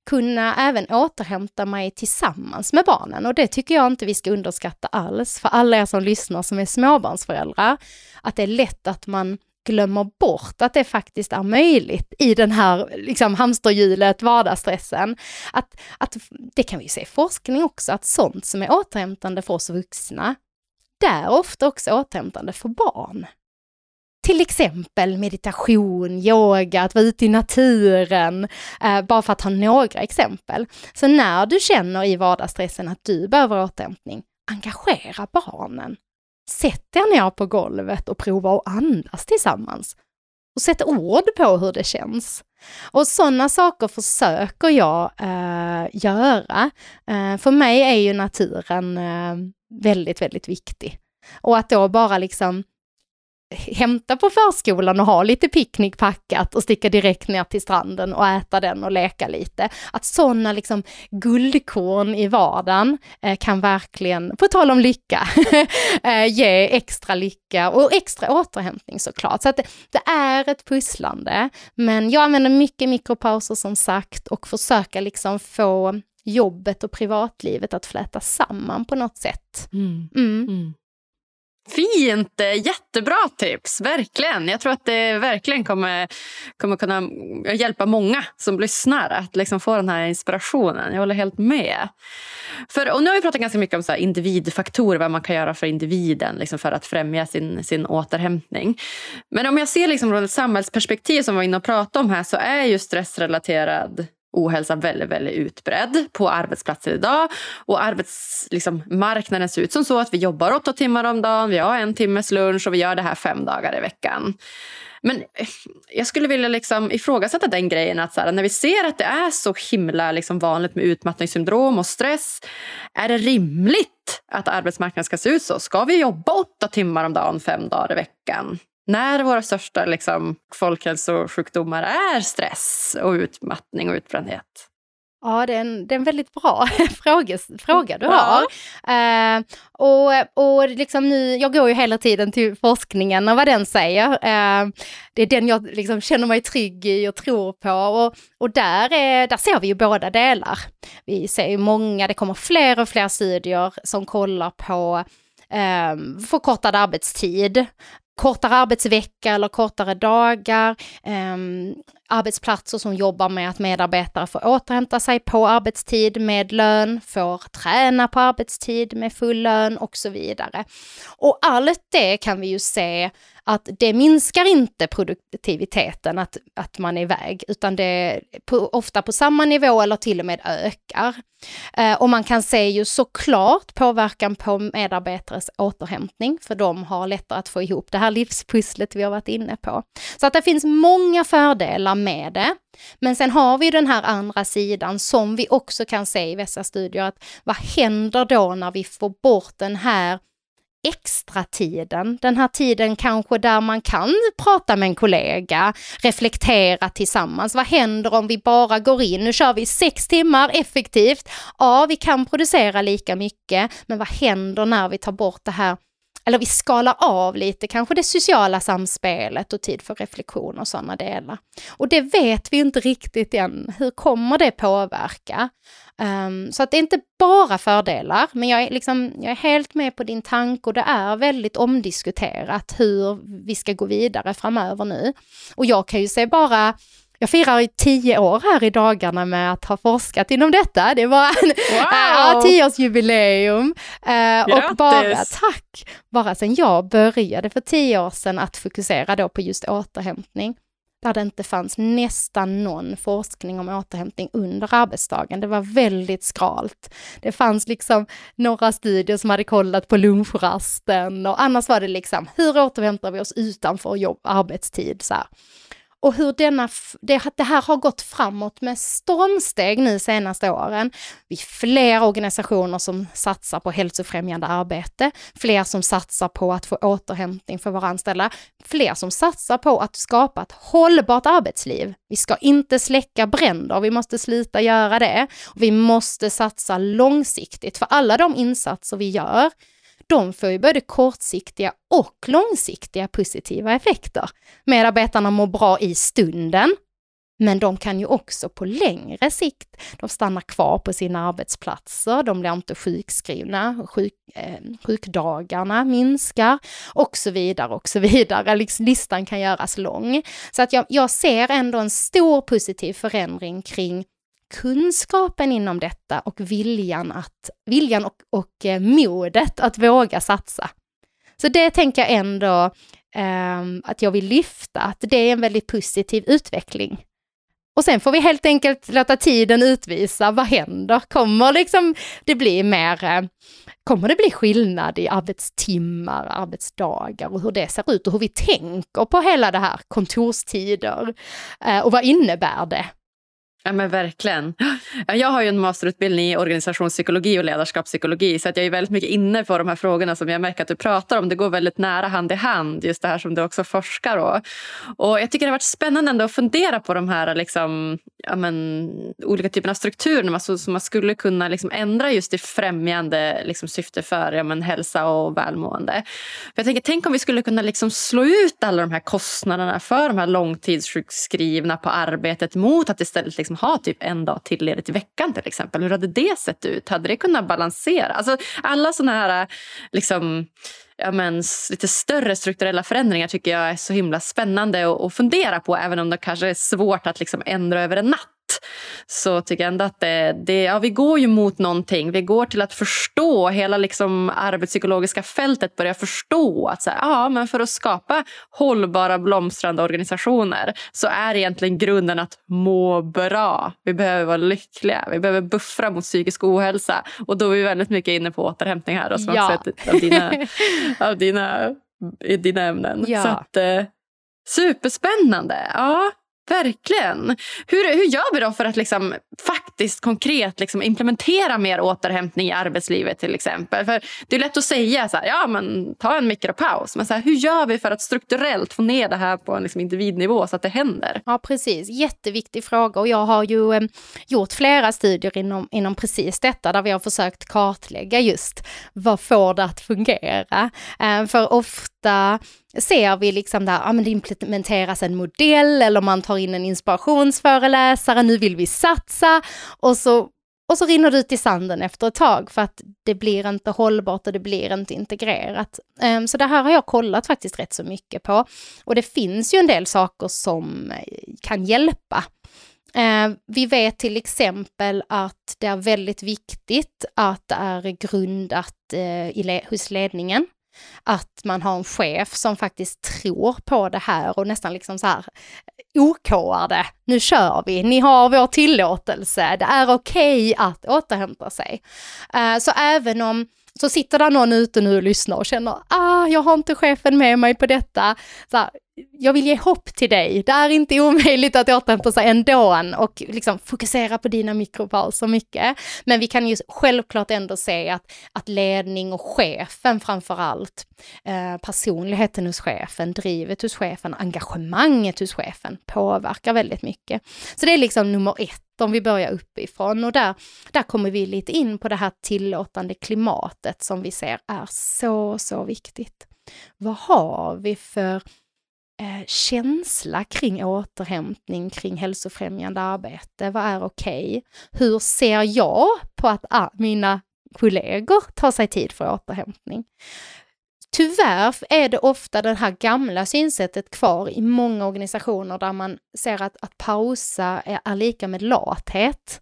kunna även återhämta mig tillsammans med barnen och det tycker jag inte vi ska underskatta alls för alla er som lyssnar som är småbarnsföräldrar, att det är lätt att man glömmer bort att det faktiskt är möjligt i den här liksom, hamsterhjulet, vardagsstressen. Att, att, det kan vi ju se i forskning också, att sånt som är återhämtande för oss vuxna, det är ofta också återhämtande för barn. Till exempel meditation, yoga, att vara ute i naturen, eh, bara för att ha några exempel. Så när du känner i vardagsstressen att du behöver återhämtning, engagera barnen. Sätt er ner på golvet och prova att andas tillsammans. Och sätta ord på hur det känns. Och sådana saker försöker jag eh, göra. Eh, för mig är ju naturen eh, väldigt, väldigt viktig. Och att då bara liksom hämta på förskolan och ha lite picknick packat och sticka direkt ner till stranden och äta den och leka lite. Att sådana liksom guldkorn i vardagen eh, kan verkligen, på tal om lycka, (laughs) eh, ge extra lycka och extra återhämtning såklart. Så att det, det är ett pusslande, men jag använder mycket mikropauser som sagt och försöka liksom få jobbet och privatlivet att fläta samman på något sätt. Mm. Mm. Mm. Fint! Eh, jättebra tips, verkligen. Jag tror att det verkligen kommer, kommer kunna hjälpa många som lyssnar att liksom få den här inspirationen. Jag håller helt med. För, och nu har vi pratat ganska mycket om så här individfaktorer, vad man kan göra för individen liksom för att främja sin, sin återhämtning. Men om jag ser liksom från ett samhällsperspektiv som vi var inne och pratade om här så är ju stressrelaterad ohälsa väldigt, väldigt utbredd på arbetsplatser idag. Och arbetsmarknaden liksom, ser ut som så att vi jobbar åtta timmar om dagen, vi har en timmes lunch och vi gör det här fem dagar i veckan. Men eh, jag skulle vilja liksom ifrågasätta den grejen att så här, när vi ser att det är så himla liksom vanligt med utmattningssyndrom och stress. Är det rimligt att arbetsmarknaden ska se ut så? Ska vi jobba åtta timmar om dagen, fem dagar i veckan? När våra största liksom, folkhälsosjukdomar är stress och utmattning och utbrändhet. Ja, det är en, det är en väldigt bra (laughs) fråga, fråga du har. Ja. Uh, och och liksom nu, jag går ju hela tiden till forskningen och vad den säger. Uh, det är den jag liksom känner mig trygg i och tror på. Och, och där, är, där ser vi ju båda delar. Vi ser ju många, det kommer fler och fler studier som kollar på um, förkortad arbetstid kortare arbetsvecka eller kortare dagar, eh, arbetsplatser som jobbar med att medarbetare får återhämta sig på arbetstid med lön, får träna på arbetstid med full lön och så vidare. Och allt det kan vi ju se att det minskar inte produktiviteten att, att man är iväg, utan det är på, ofta på samma nivå eller till och med ökar. Eh, och man kan se ju såklart påverkan på medarbetares återhämtning, för de har lättare att få ihop det här livspusslet vi har varit inne på. Så att det finns många fördelar med det. Men sen har vi den här andra sidan som vi också kan se i vissa studier, att vad händer då när vi får bort den här extra tiden, den här tiden kanske där man kan prata med en kollega, reflektera tillsammans. Vad händer om vi bara går in, nu kör vi sex timmar effektivt. Ja, vi kan producera lika mycket, men vad händer när vi tar bort det här eller vi skalar av lite kanske det sociala samspelet och tid för reflektion och sådana delar. Och det vet vi inte riktigt än. Hur kommer det påverka? Um, så att det är inte bara fördelar, men jag är, liksom, jag är helt med på din tanke och det är väldigt omdiskuterat hur vi ska gå vidare framöver nu. Och jag kan ju se bara jag firar tio år här i dagarna med att ha forskat inom detta. Det var en wow. (laughs) tioårsjubileum. Äh, och bara, tack! Bara sedan jag började för tio år sedan att fokusera då på just återhämtning där det inte fanns nästan någon forskning om återhämtning under arbetsdagen. Det var väldigt skralt. Det fanns liksom några studier som hade kollat på lunchrasten och annars var det liksom, hur återhämtar vi oss utanför jobb, arbetstid? Så här och hur denna, det, det här har gått framåt med stormsteg nu senaste åren. Vi är fler organisationer som satsar på hälsofrämjande arbete, fler som satsar på att få återhämtning för våra anställda, fler som satsar på att skapa ett hållbart arbetsliv. Vi ska inte släcka bränder, vi måste sluta göra det. Vi måste satsa långsiktigt, för alla de insatser vi gör de får ju både kortsiktiga och långsiktiga positiva effekter. Medarbetarna mår bra i stunden, men de kan ju också på längre sikt, de stannar kvar på sina arbetsplatser, de blir inte sjukskrivna, sjuk, eh, sjukdagarna minskar och så vidare och så vidare. Liksom, listan kan göras lång. Så att jag, jag ser ändå en stor positiv förändring kring kunskapen inom detta och viljan, att, viljan och, och eh, modet att våga satsa. Så det tänker jag ändå eh, att jag vill lyfta, att det är en väldigt positiv utveckling. Och sen får vi helt enkelt låta tiden utvisa, vad händer? Kommer liksom det bli mer, eh, kommer det bli skillnad i arbetstimmar, arbetsdagar och hur det ser ut och hur vi tänker på hela det här kontorstider? Eh, och vad innebär det? Ja men verkligen. Jag har ju en masterutbildning i organisationspsykologi och ledarskapspsykologi så att jag är väldigt mycket inne på de här frågorna som jag märker att du pratar om. Det går väldigt nära hand i hand, just det här som du också forskar på. Och jag tycker det har varit spännande ändå att fundera på de här liksom, ja men, olika typerna av strukturer alltså, som man skulle kunna liksom ändra just i främjande liksom, syfte för ja men, hälsa och välmående. För jag tänker, tänk om vi skulle kunna liksom slå ut alla de här kostnaderna för de här långtidssjukskrivna på arbetet mot att istället liksom liksom ha typ en dag till ledigt i veckan till exempel. Hur hade det sett ut? Hade det kunnat balansera? Alltså, alla såna här liksom, ja, men, lite större strukturella förändringar tycker jag är så himla spännande att, att fundera på även om det kanske är svårt att liksom ändra över en natt så tycker jag ändå att det, det, ja, vi går ju mot någonting. Vi går till att förstå hela liksom arbetspsykologiska fältet börjar förstå att så här, ja, men för att skapa hållbara blomstrande organisationer så är egentligen grunden att må bra. Vi behöver vara lyckliga. Vi behöver buffra mot psykisk ohälsa och då är vi väldigt mycket inne på återhämtning här då, som ja. också av dina, (laughs) av dina, dina ämnen. Ja. Så att, eh, superspännande. Ja, Verkligen. Hur, hur gör vi då för att liksom faktiskt konkret liksom implementera mer återhämtning i arbetslivet till exempel? För Det är lätt att säga så här, ja men ta en mikropaus. Men så här, hur gör vi för att strukturellt få ner det här på en liksom individnivå så att det händer? Ja precis, jätteviktig fråga och jag har ju eh, gjort flera studier inom, inom precis detta där vi har försökt kartlägga just vad får det att fungera? Eh, för ofta ser vi liksom där, ja men det implementeras en modell eller man tar in en inspirationsföreläsare, nu vill vi satsa och så, och så rinner det ut i sanden efter ett tag för att det blir inte hållbart och det blir inte integrerat. Ehm, så det här har jag kollat faktiskt rätt så mycket på. Och det finns ju en del saker som eh, kan hjälpa. Ehm, vi vet till exempel att det är väldigt viktigt att det är grundat eh, i hos ledningen att man har en chef som faktiskt tror på det här och nästan liksom så här eh, okar det. Nu kör vi, ni har vår tillåtelse, det är okej okay att återhämta sig. Eh, så även om så sitter där någon ute nu och lyssnar och känner, ah, jag har inte chefen med mig på detta. Så här, jag vill ge hopp till dig. Det är inte omöjligt att återhämta sig ändå och liksom fokusera på dina mikropauser mycket. Men vi kan ju självklart ändå se att, att ledning och chefen framför allt, eh, personligheten hos chefen, drivet hos chefen, engagemanget hos chefen påverkar väldigt mycket. Så det är liksom nummer ett om vi börjar uppifrån och där, där kommer vi lite in på det här tillåtande klimatet som vi ser är så, så viktigt. Vad har vi för eh, känsla kring återhämtning, kring hälsofrämjande arbete? Vad är okej? Okay? Hur ser jag på att ah, mina kollegor tar sig tid för återhämtning? Tyvärr är det ofta det här gamla synsättet kvar i många organisationer där man ser att, att pausa är, är lika med lathet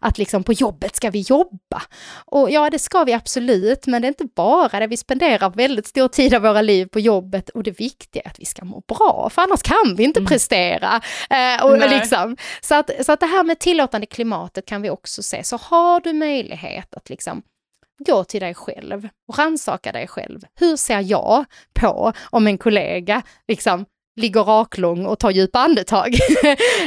att liksom på jobbet ska vi jobba. Och ja, det ska vi absolut, men det är inte bara det. Vi spenderar väldigt stor tid av våra liv på jobbet och det viktiga är att vi ska må bra, för annars kan vi inte mm. prestera. Eh, och liksom, så, att, så att det här med tillåtande klimatet kan vi också se. Så har du möjlighet att liksom gå till dig själv och rannsaka dig själv. Hur ser jag på om en kollega liksom ligger raklång och tar djupa andetag. (laughs)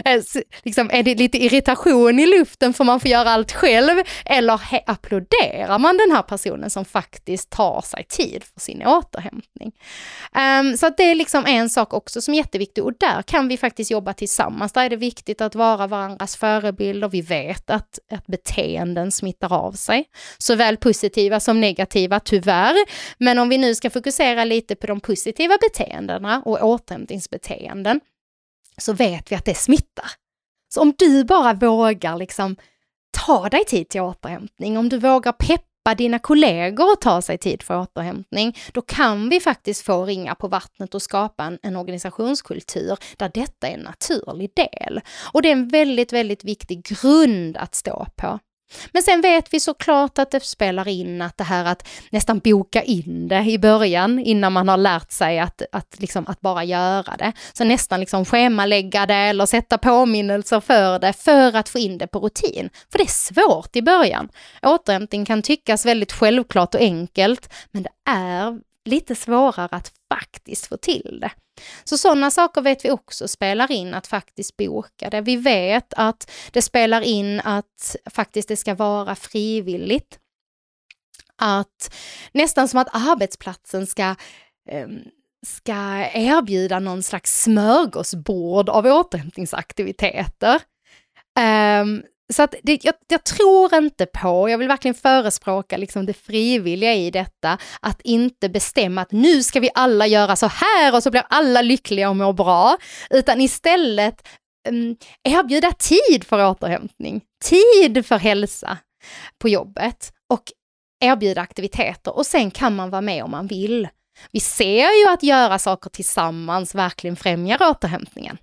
Eh, liksom, är det lite irritation i luften för man får göra allt själv? Eller applåderar man den här personen som faktiskt tar sig tid för sin återhämtning? Um, så att det är liksom en sak också som är jätteviktig och där kan vi faktiskt jobba tillsammans. Där är det viktigt att vara varandras förebilder. Vi vet att, att beteenden smittar av sig, såväl positiva som negativa, tyvärr. Men om vi nu ska fokusera lite på de positiva beteendena och återhämtning beteenden så vet vi att det smittar. Så om du bara vågar liksom ta dig tid till återhämtning, om du vågar peppa dina kollegor att ta sig tid för återhämtning, då kan vi faktiskt få ringa på vattnet och skapa en, en organisationskultur där detta är en naturlig del. Och det är en väldigt, väldigt viktig grund att stå på. Men sen vet vi såklart att det spelar in att det här att nästan boka in det i början innan man har lärt sig att, att, liksom, att bara göra det. Så nästan liksom schemalägga det eller sätta påminnelser för det för att få in det på rutin. För det är svårt i början. Återhämtning kan tyckas väldigt självklart och enkelt, men det är lite svårare att faktiskt få till det. Så sådana saker vet vi också spelar in att faktiskt boka det. Vi vet att det spelar in att faktiskt det ska vara frivilligt. Att nästan som att arbetsplatsen ska um, ska erbjuda någon slags smörgåsbord av återhämtningsaktiviteter. Um, så att det, jag, jag, tror inte på, jag vill verkligen förespråka liksom det frivilliga i detta, att inte bestämma att nu ska vi alla göra så här och så blir alla lyckliga och mår bra, utan istället um, erbjuda tid för återhämtning, tid för hälsa på jobbet och erbjuda aktiviteter och sen kan man vara med om man vill. Vi ser ju att göra saker tillsammans verkligen främjar återhämtningen.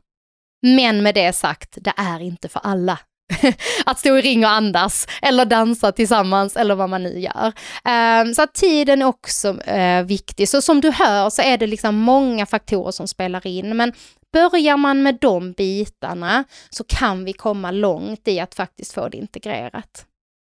Men med det sagt, det är inte för alla. (laughs) att stå i ring och andas eller dansa tillsammans eller vad man nu gör. Ehm, så att tiden är också eh, viktig. Så som du hör så är det liksom många faktorer som spelar in. Men börjar man med de bitarna så kan vi komma långt i att faktiskt få det integrerat.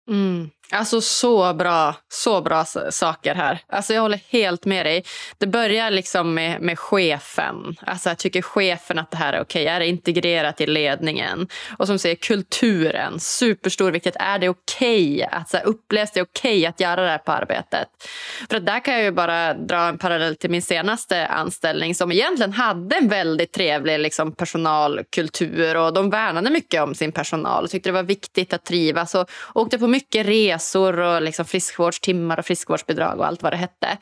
Mm. Alltså så bra, så bra saker här. Alltså jag håller helt med dig. Det börjar liksom med, med chefen. Alltså jag tycker chefen att det här är okej. Okay. Är det integrerat i ledningen? Och som säger kulturen, superstor viktigt. Är det okej? Okay? Alltså upplevs det okej okay att göra det här på arbetet? För att där kan jag ju bara dra en parallell till min senaste anställning som egentligen hade en väldigt trevlig liksom, personalkultur och de värnade mycket om sin personal och tyckte det var viktigt att trivas och åkte på mycket resor resor och liksom friskvårdstimmar och friskvårdsbidrag och allt vad det hette.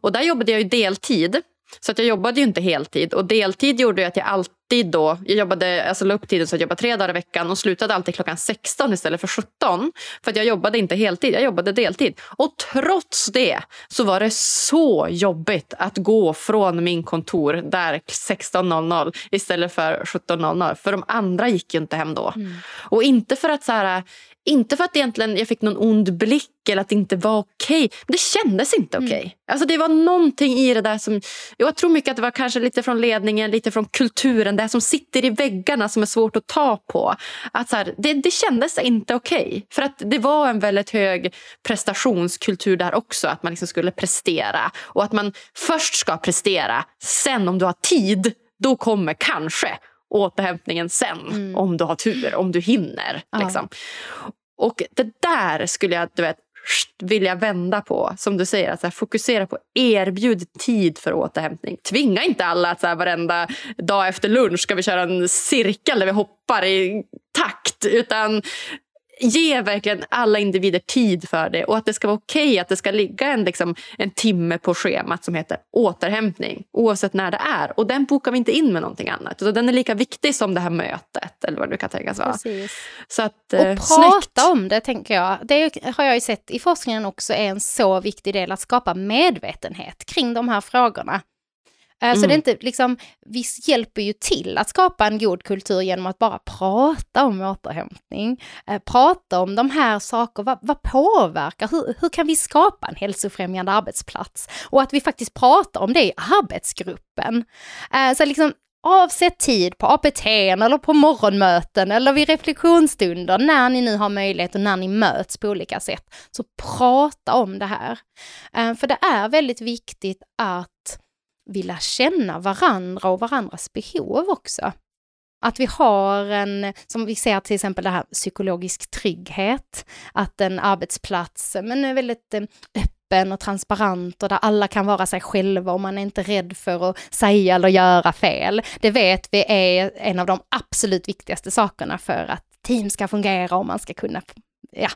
Och där jobbade jag ju deltid. Så att jag jobbade ju inte heltid. Och deltid gjorde att jag alltid då... Jag jobbade, alltså la upp tiden så att jag jobbade tre dagar i veckan och slutade alltid klockan 16 istället för 17. För att jag jobbade inte heltid, jag jobbade deltid. Och trots det så var det så jobbigt att gå från min kontor där 16.00 istället för 17.00. För de andra gick ju inte hem då. Mm. Och inte för att så här, inte för att egentligen jag fick någon ond blick eller att det inte var okej. Okay. Det kändes inte okej. Okay. Mm. Alltså det var någonting i det där som... Jag tror mycket att det var kanske lite från ledningen, lite från kulturen. Det som sitter i väggarna som är svårt att ta på. Att så här, det, det kändes inte okej. Okay. För att det var en väldigt hög prestationskultur där också. Att man liksom skulle prestera. Och att man först ska prestera. Sen om du har tid, då kommer kanske återhämtningen sen. Mm. Om du har tur, om du hinner. Ja. Liksom. Och det där skulle jag du vet, vilja vända på. Som du säger, att fokusera på erbjud tid för återhämtning. Tvinga inte alla att så här, varenda dag efter lunch ska vi köra en cirkel där vi hoppar i takt. Utan ge verkligen alla individer tid för det och att det ska vara okej okay, att det ska ligga en, liksom, en timme på schemat som heter återhämtning oavsett när det är. Och den bokar vi inte in med någonting annat. Utan den är lika viktig som det här mötet eller vad det kan tänkas vara. Så att, och eh, prata snyggt. om det tänker jag. Det har jag ju sett i forskningen också är en så viktig del att skapa medvetenhet kring de här frågorna. Mm. Så det är inte liksom, vi hjälper ju till att skapa en god kultur genom att bara prata om återhämtning. Eh, prata om de här sakerna, vad, vad påverkar, hur, hur kan vi skapa en hälsofrämjande arbetsplats? Och att vi faktiskt pratar om det i arbetsgruppen. Eh, så liksom avsätt tid på APT eller på morgonmöten eller vid reflektionsstunder när ni nu har möjlighet och när ni möts på olika sätt. Så prata om det här. För det är väldigt viktigt att vilja känna varandra och varandras behov också. Att vi har en, som vi ser till exempel det här psykologisk trygghet, att en arbetsplats men är väldigt eh, öppen och transparent och där alla kan vara sig själva och man är inte rädd för att säga eller göra fel. Det vet vi är en av de absolut viktigaste sakerna för att team ska fungera och man ska kunna ja,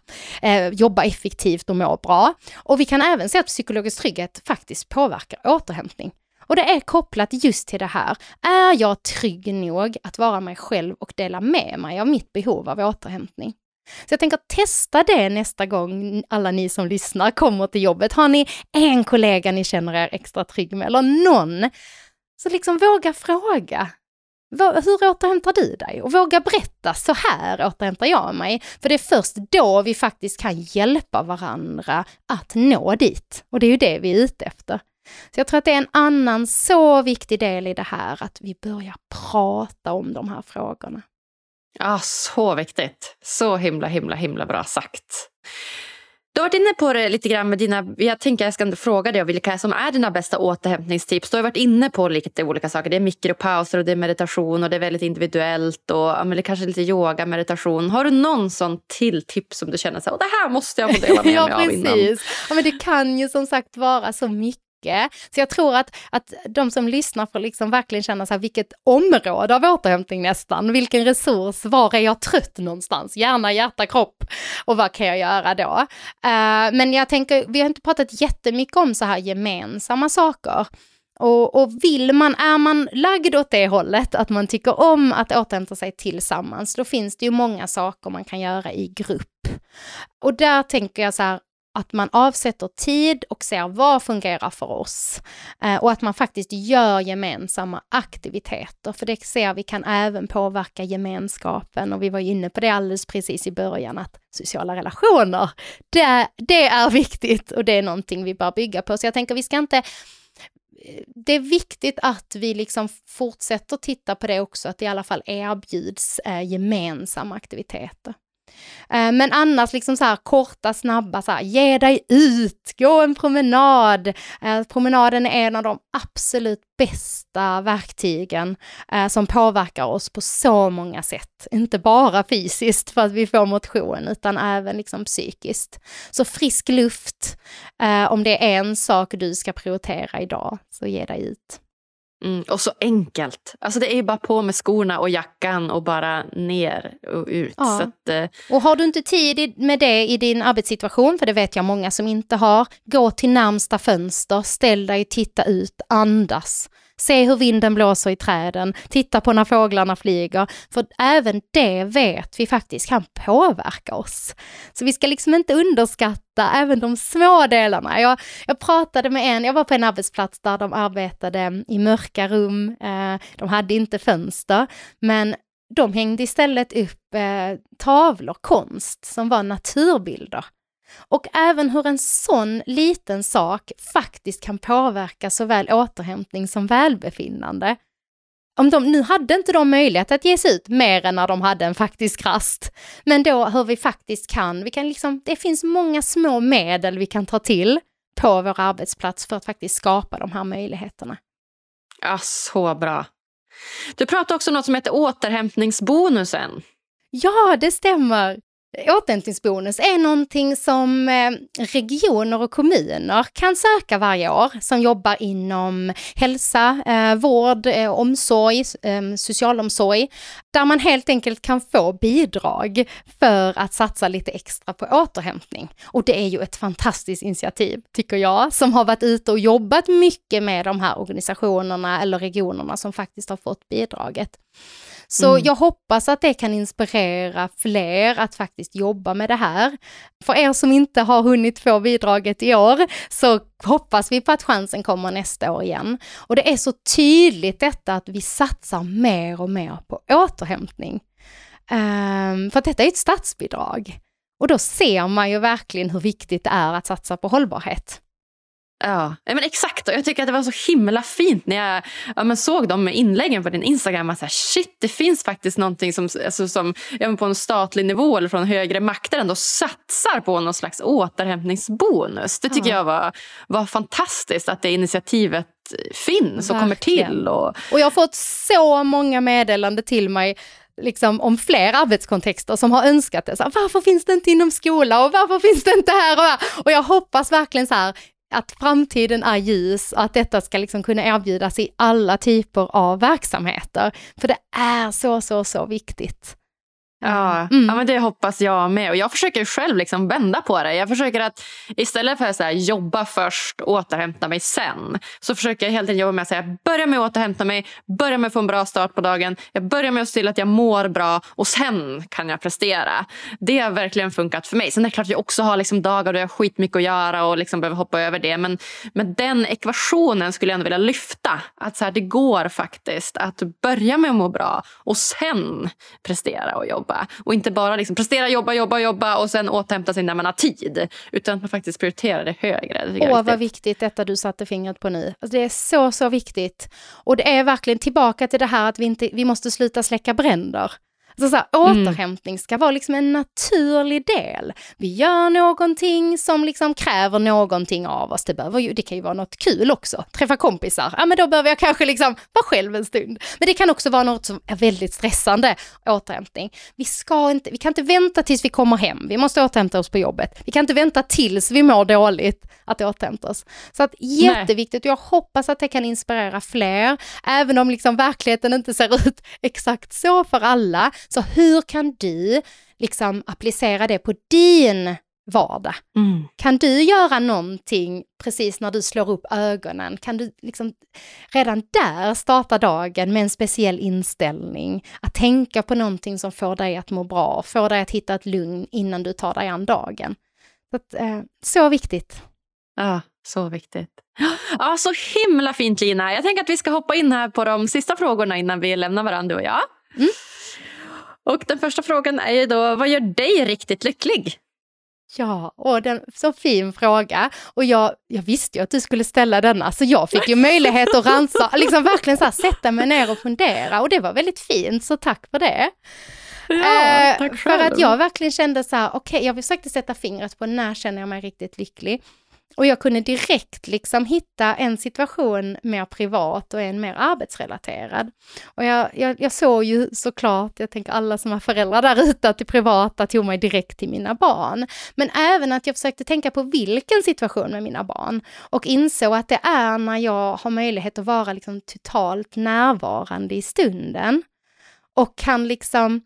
eh, jobba effektivt och må bra. Och vi kan även se att psykologisk trygghet faktiskt påverkar återhämtning. Och det är kopplat just till det här. Är jag trygg nog att vara mig själv och dela med mig av mitt behov av återhämtning? Så jag tänker testa det nästa gång alla ni som lyssnar kommer till jobbet. Har ni en kollega ni känner er extra trygg med eller någon, så liksom våga fråga. Hur återhämtar du dig? Och våga berätta, så här återhämtar jag mig. För det är först då vi faktiskt kan hjälpa varandra att nå dit. Och det är ju det vi är ute efter. Så jag tror att det är en annan så viktig del i det här, att vi börjar prata om de här frågorna. Ja, så viktigt. Så himla, himla, himla bra sagt. Du har varit inne på det lite grann med dina... Jag tänker jag ska fråga dig vilka som är dina bästa återhämtningstips. Du har varit inne på lite olika saker. Det är mikropauser och det är meditation och det är väldigt individuellt och ja, det kanske lite yoga, meditation. Har du någon sån till tips som du känner så här, det här måste jag få dela med (laughs) ja, mig av innan? Ja, men det kan ju som sagt vara så mycket mycket. Så jag tror att, att de som lyssnar får liksom verkligen känna så här, vilket område av återhämtning nästan, vilken resurs, var är jag trött någonstans? Hjärna, hjärta, kropp och vad kan jag göra då? Uh, men jag tänker, vi har inte pratat jättemycket om så här gemensamma saker. Och, och, vill man, är man lagd åt det hållet, att man tycker om att återhämta sig tillsammans, då finns det ju många saker man kan göra i grupp. Och där tänker jag så här, att man avsätter tid och ser vad fungerar för oss. Eh, och att man faktiskt gör gemensamma aktiviteter, för det ser vi kan även påverka gemenskapen. Och vi var inne på det alldeles precis i början, att sociala relationer, det, det är viktigt och det är någonting vi bör bygga på. Så jag tänker vi ska inte det är viktigt att vi liksom fortsätter titta på det också, att det i alla fall erbjuds eh, gemensamma aktiviteter. Eh, men annars liksom så här korta, snabba, så här, ge dig ut, gå en promenad. Eh, promenaden är en av de absolut bästa verktygen eh, som påverkar oss på så många sätt. Inte bara fysiskt för att vi får motion, utan även liksom psykiskt. Så frisk luft, om det är en sak du ska prioritera idag, så ge dig ut. Mm, och så enkelt. Alltså det är ju bara på med skorna och jackan och bara ner och ut. Ja. Att, eh... Och har du inte tid med det i din arbetssituation, för det vet jag många som inte har, gå till närmsta fönster, ställ dig, titta ut, andas. Se hur vinden blåser i träden, titta på när fåglarna flyger. För även det vet vi faktiskt kan påverka oss. Så vi ska liksom inte underskatta även de små delarna. Jag, jag pratade med en, jag var på en arbetsplats där de arbetade i mörka rum, eh, de hade inte fönster, men de hängde istället upp eh, tavlor, konst, som var naturbilder. Och även hur en sån liten sak faktiskt kan påverka såväl återhämtning som välbefinnande. Om de, nu hade inte de möjlighet att ge sig ut mer än när de hade en faktisk rast. Men då hur vi faktiskt kan, vi kan liksom, det finns många små medel vi kan ta till på vår arbetsplats för att faktiskt skapa de här möjligheterna. Ja, så bra. Du pratar också om något som heter återhämtningsbonusen. Ja, det stämmer. Återhämtningsbonus är någonting som eh, regioner och kommuner kan söka varje år som jobbar inom hälsa, eh, vård, eh, omsorg, socialomsorg, där man helt enkelt kan få bidrag för att satsa lite extra på återhämtning. Och det är ju ett fantastiskt initiativ, tycker jag, som har varit ute och jobbat mycket med de här organisationerna eller regionerna som faktiskt har fått bidraget. Så mm. jag hoppas att det kan inspirera fler att faktiskt jobba med det här. För er som inte har hunnit få bidraget i år så hoppas vi på att chansen kommer nästa år igen. Och det är så tydligt detta att vi satsar mer och mer på återhämtning. Um, för att detta är ett statsbidrag. Och då ser man ju verkligen hur viktigt det är att satsa på hållbarhet. Ja, men exakt. Och jag tycker att det var så himla fint när jag ja, men såg de inläggen på din Instagram. Att så här, shit, det finns faktiskt någonting som, alltså, som ja, på en statlig nivå eller från högre makter ändå satsar på någon slags återhämtningsbonus. Det tycker ja. jag var, var fantastiskt att det initiativet finns och Verkligen. kommer till. Och... och jag har fått så många meddelande till mig liksom om fler arbetskontexter som har önskat det. Så här, varför finns det inte inom skola och varför finns det inte här och här? Och jag hoppas verkligen så här, att framtiden är ljus och att detta ska liksom kunna erbjudas i alla typer av verksamheter. För det är så, så, så viktigt. Ja, mm. ja men det hoppas jag med. Och jag försöker själv liksom vända på det. Jag försöker att istället för att så jobba först och återhämta mig sen. Så försöker jag hela tiden jobba med att säga börja med att återhämta mig, börja med att få en bra start på dagen. Jag börjar med att se till att jag mår bra och sen kan jag prestera. Det har verkligen funkat för mig. Sen är det klart att jag också har liksom dagar då jag har skitmycket att göra och liksom behöver hoppa över det. Men, men den ekvationen skulle jag ändå vilja lyfta. Att så här, det går faktiskt att börja med att må bra och sen prestera och jobba jobba. Och inte bara liksom prestera, jobba, jobba, jobba och sen återhämta sig när man har tid. Utan att man faktiskt prioriterar det högre. Det Åh, vad viktigt detta du satte fingret på nu. Alltså, det är så, så viktigt. Och det är verkligen tillbaka till det här att vi, inte, vi måste sluta släcka bränder. Så, så här, mm. återhämtning ska vara liksom en naturlig del. Vi gör någonting som liksom kräver någonting av oss. Det, behöver ju, det kan ju vara något kul också. Träffa kompisar, ja men då behöver jag kanske liksom vara själv en stund. Men det kan också vara något som är väldigt stressande, återhämtning. Vi, ska inte, vi kan inte vänta tills vi kommer hem, vi måste återhämta oss på jobbet. Vi kan inte vänta tills vi mår dåligt att återhämta oss. Så att jätteviktigt och jag hoppas att det kan inspirera fler, även om liksom verkligheten inte ser ut (laughs) exakt så för alla, så hur kan du liksom applicera det på din vardag? Mm. Kan du göra någonting precis när du slår upp ögonen? Kan du liksom redan där starta dagen med en speciell inställning? Att tänka på någonting som får dig att må bra, får dig att hitta ett lugn innan du tar dig an dagen. Så, att, eh, så viktigt. Ja, så viktigt. Ja, så himla fint Lina. Jag tänker att vi ska hoppa in här på de sista frågorna innan vi lämnar varandra du och jag. Mm. Och den första frågan är ju då, vad gör dig riktigt lycklig? Ja, och den, så fin fråga. Och jag, jag visste ju att du skulle ställa denna, så jag fick ju (laughs) möjlighet att ransa, liksom verkligen så här, sätta mig ner och fundera. Och det var väldigt fint, så tack för det. Ja, eh, tack själv. För att jag verkligen kände så här, okej, okay, jag försökte sätta fingret på när känner jag mig riktigt lycklig. Och jag kunde direkt liksom hitta en situation mer privat och en mer arbetsrelaterad. Och jag, jag, jag såg ju såklart, jag tänker alla som har föräldrar där ute, att det privata tog mig direkt till mina barn. Men även att jag försökte tänka på vilken situation med mina barn och insåg att det är när jag har möjlighet att vara liksom totalt närvarande i stunden och kan liksom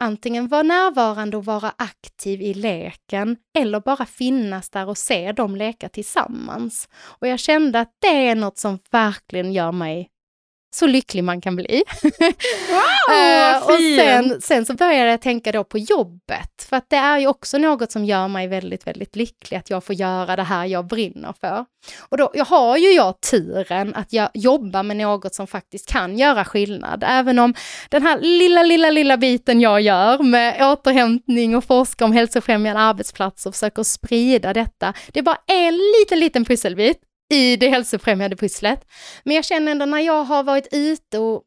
antingen vara närvarande och vara aktiv i leken eller bara finnas där och se dem leka tillsammans. Och jag kände att det är något som verkligen gör mig så lycklig man kan bli. (laughs) Wow, (laughs) uh, och sen, sen så började jag tänka då på jobbet, för att det är ju också något som gör mig väldigt, väldigt lycklig, att jag får göra det här jag brinner för. Och då jag har ju jag turen att jag jobbar med något som faktiskt kan göra skillnad, även om den här lilla, lilla, lilla biten jag gör med återhämtning och forska om hälsofrämjande arbetsplatser och försöker sprida detta, det är bara en liten, liten pusselbit i det hälsofrämjande pusslet. Men jag känner ändå när jag har varit ute och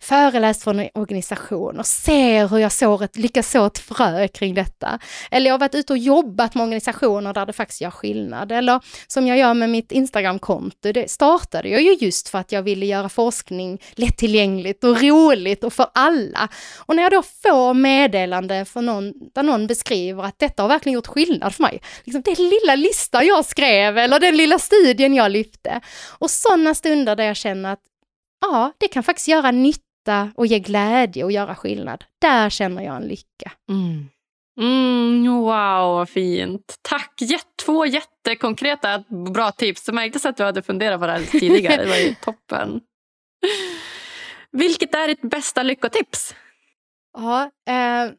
föreläst för en organisation och ser hur jag sår ett, lyckas så ett frö kring detta. Eller jag har varit ute och jobbat med organisationer där det faktiskt gör skillnad. Eller som jag gör med mitt Instagramkonto, det startade jag ju just för att jag ville göra forskning lättillgängligt och roligt och för alla. Och när jag då får meddelande från någon, där någon beskriver att detta har verkligen gjort skillnad för mig. Liksom den lilla listan jag skrev eller den lilla studien jag lyfte. Och sådana stunder där jag känner att ja, det kan faktiskt göra nytta skratta och ge glädje och göra skillnad. Där känner jag en lycka. Mm. Mm, wow, vad fint. Tack! Två jättekonkreta bra tips. Det märktes att du hade funderat på det här tidigare. Det var ju (laughs) toppen. Vilket är ditt bästa lyckotips? Ja, eh,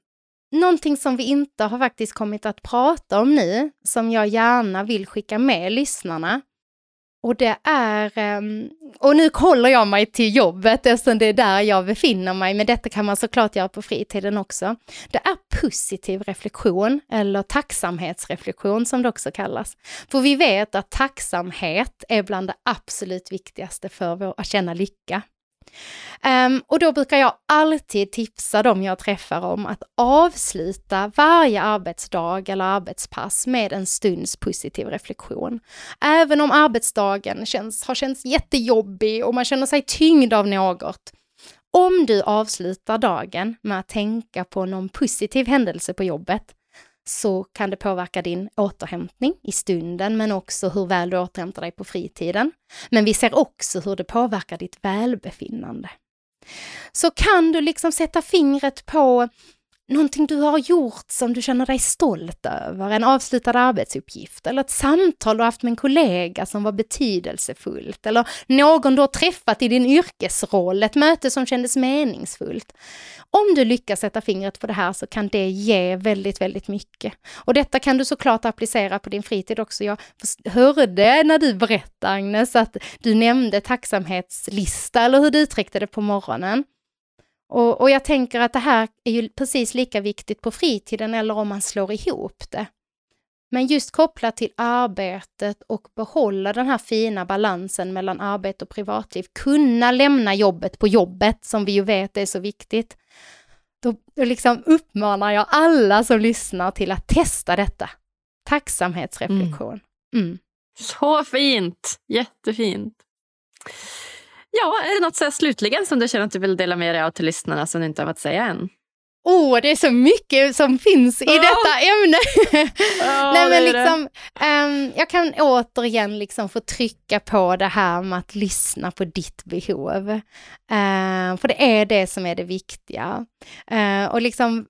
någonting som vi inte har faktiskt kommit att prata om nu, som jag gärna vill skicka med lyssnarna, och det är, ehm, och nu håller jag mig till jobbet eftersom det är där jag befinner mig, men detta kan man såklart göra på fritiden också. Det är positiv reflektion, eller tacksamhetsreflektion som det också kallas. För vi vet att tacksamhet är bland det absolut viktigaste för att känna lycka. Um, och då brukar jag alltid tipsa dem jag träffar om att avsluta varje arbetsdag eller arbetspass med en stunds positiv reflektion. Även om arbetsdagen känns, har känts jättejobbig och man känner sig tyngd av något. Om du avslutar dagen med att tänka på någon positiv händelse på jobbet så kan det påverka din återhämtning i stunden, men också hur väl du återhämtar dig på fritiden. Men vi ser också hur det påverkar ditt välbefinnande. Så kan du liksom sätta fingret på någonting du har gjort som du känner dig stolt över, en avslutad arbetsuppgift eller ett samtal du haft med en kollega som var betydelsefullt eller någon du har träffat i din yrkesroll, ett möte som kändes meningsfullt. Om du lyckas sätta fingret på det här så kan det ge väldigt, väldigt mycket. Och detta kan du såklart applicera på din fritid också. Jag hörde när du berättade Agnes att du nämnde tacksamhetslista eller hur du uttryckte det på morgonen. Och, och jag tänker att det här är ju precis lika viktigt på fritiden eller om man slår ihop det. Men just kopplat till arbetet och behålla den här fina balansen mellan arbete och privatliv, kunna lämna jobbet på jobbet som vi ju vet är så viktigt. Då, då liksom uppmanar jag alla som lyssnar till att testa detta. Tacksamhetsreflektion. Mm. Mm. Så fint! Jättefint. Ja, är det något så slutligen som du känner att du vill dela med dig av till lyssnarna som du inte har fått säga än? Åh, oh, det är så mycket som finns i oh. detta ämne. Oh, (laughs) Nej, men liksom, um, jag kan återigen liksom få trycka på det här med att lyssna på ditt behov. Uh, för det är det som är det viktiga. Uh, och liksom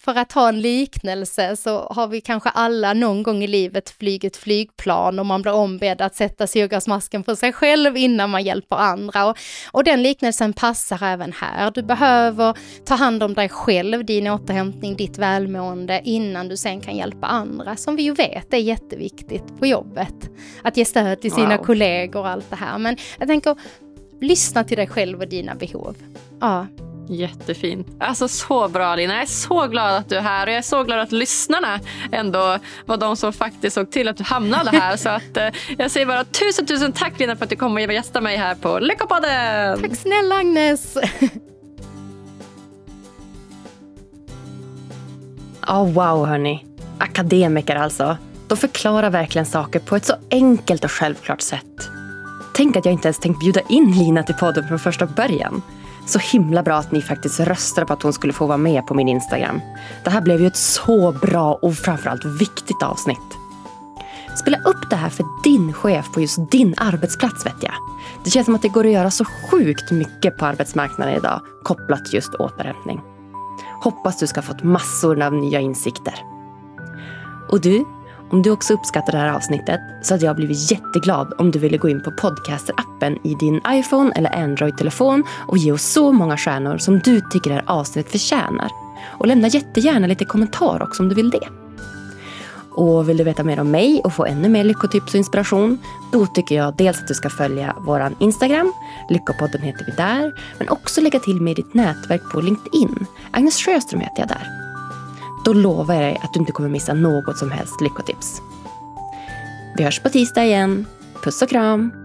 för att ha en liknelse så har vi kanske alla någon gång i livet flygit flygplan och man blir ombedd att sätta syrgasmasken på sig själv innan man hjälper andra. Och, och den liknelsen passar även här. Du behöver ta hand om dig själv, din återhämtning, ditt välmående innan du sen kan hjälpa andra, som vi ju vet är jätteviktigt på jobbet. Att ge stöd till sina wow. kollegor och allt det här. Men jag tänker, lyssna till dig själv och dina behov. Ja, Jättefint. Alltså så bra Lina. Jag är så glad att du är här och jag är så glad att lyssnarna ändå var de som faktiskt såg till att du hamnade här. (laughs) så att eh, jag säger bara tusen tusen tack Lina för att du kom och gästade mig här på Lyckopodden. Tack snälla Agnes. oh, (laughs) wow hörni. Akademiker alltså. De förklarar verkligen saker på ett så enkelt och självklart sätt. Tänk att jag inte ens tänkt bjuda in Lina till podden från första början. Så himla bra att ni faktiskt röstade på att hon skulle få vara med på min Instagram. Det här blev ju ett så bra och framförallt viktigt avsnitt. Spela upp det här för din chef på just din arbetsplats vet jag. Det känns som att det går att göra så sjukt mycket på arbetsmarknaden idag kopplat till just återhämtning. Hoppas du ska ha fått massor av nya insikter. Och du, om du också uppskattar det här avsnittet så hade jag blivit jätteglad om du ville gå in på Podcaster-appen i din iPhone eller Android-telefon och ge oss så många stjärnor som du tycker det här avsnittet förtjänar. Och lämna jättegärna lite kommentar också om du vill det. Och vill du veta mer om mig och få ännu mer lyckotips och inspiration, då tycker jag dels att du ska följa vår Instagram, Lyckopodden heter vi där, men också lägga till med ditt nätverk på LinkedIn. Agnes Sjöström heter jag där. Då lovar jag dig att du inte kommer missa något som helst lyckotips. Vi hörs på tisdag igen. Puss och kram!